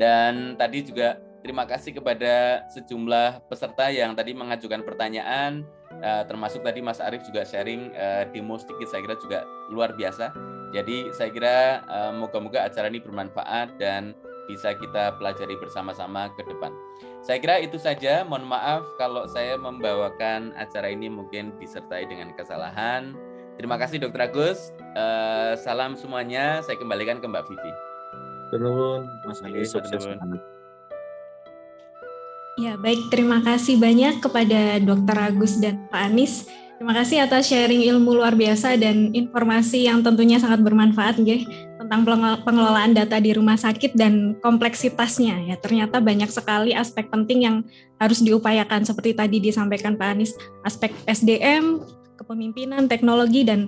Dan tadi juga terima kasih kepada sejumlah peserta yang tadi mengajukan pertanyaan, uh, termasuk tadi Mas Arief juga sharing uh, demo sedikit, saya kira juga luar biasa. Jadi saya kira uh, moga-moga acara ini bermanfaat dan bisa kita pelajari bersama-sama ke depan. Saya kira itu saja. Mohon maaf kalau saya membawakan acara ini mungkin disertai dengan kesalahan. Terima kasih Dokter Agus. Uh, salam semuanya. Saya kembalikan ke Mbak Vivi. Turun, Mas Andi, sukses. Ya, baik. Terima kasih banyak kepada Dokter Agus dan Pak Anis. Terima kasih atas sharing ilmu luar biasa dan informasi yang tentunya sangat bermanfaat, nggih tentang pengelolaan data di rumah sakit dan kompleksitasnya ya ternyata banyak sekali aspek penting yang harus diupayakan seperti tadi disampaikan Pak Anies aspek SDM kepemimpinan teknologi dan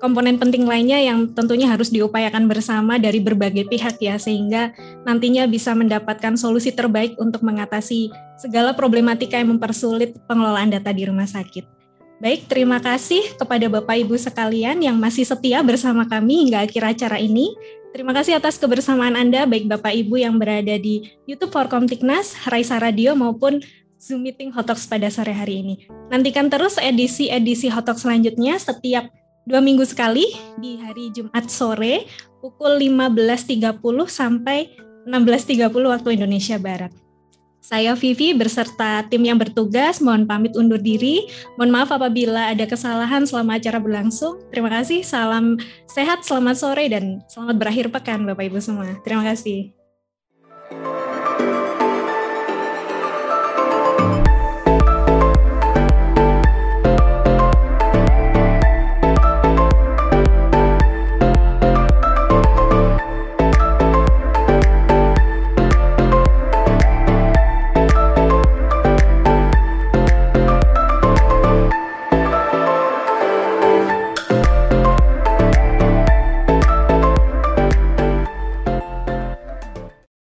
komponen penting lainnya yang tentunya harus diupayakan bersama dari berbagai pihak ya sehingga nantinya bisa mendapatkan solusi terbaik untuk mengatasi segala problematika yang mempersulit pengelolaan data di rumah sakit. Baik, terima kasih kepada Bapak Ibu sekalian yang masih setia bersama kami hingga akhir acara ini. Terima kasih atas kebersamaan Anda, baik Bapak Ibu yang berada di YouTube Forkom Tiknas, Raisa Radio maupun Zoom Meeting Hotox pada sore hari ini. Nantikan terus edisi-edisi Hotox selanjutnya setiap dua minggu sekali di hari Jumat sore pukul 15.30 sampai 16.30 waktu Indonesia Barat. Saya Vivi berserta tim yang bertugas mohon pamit undur diri. Mohon maaf apabila ada kesalahan selama acara berlangsung. Terima kasih, salam sehat, selamat sore, dan selamat berakhir pekan Bapak Ibu semua. Terima kasih.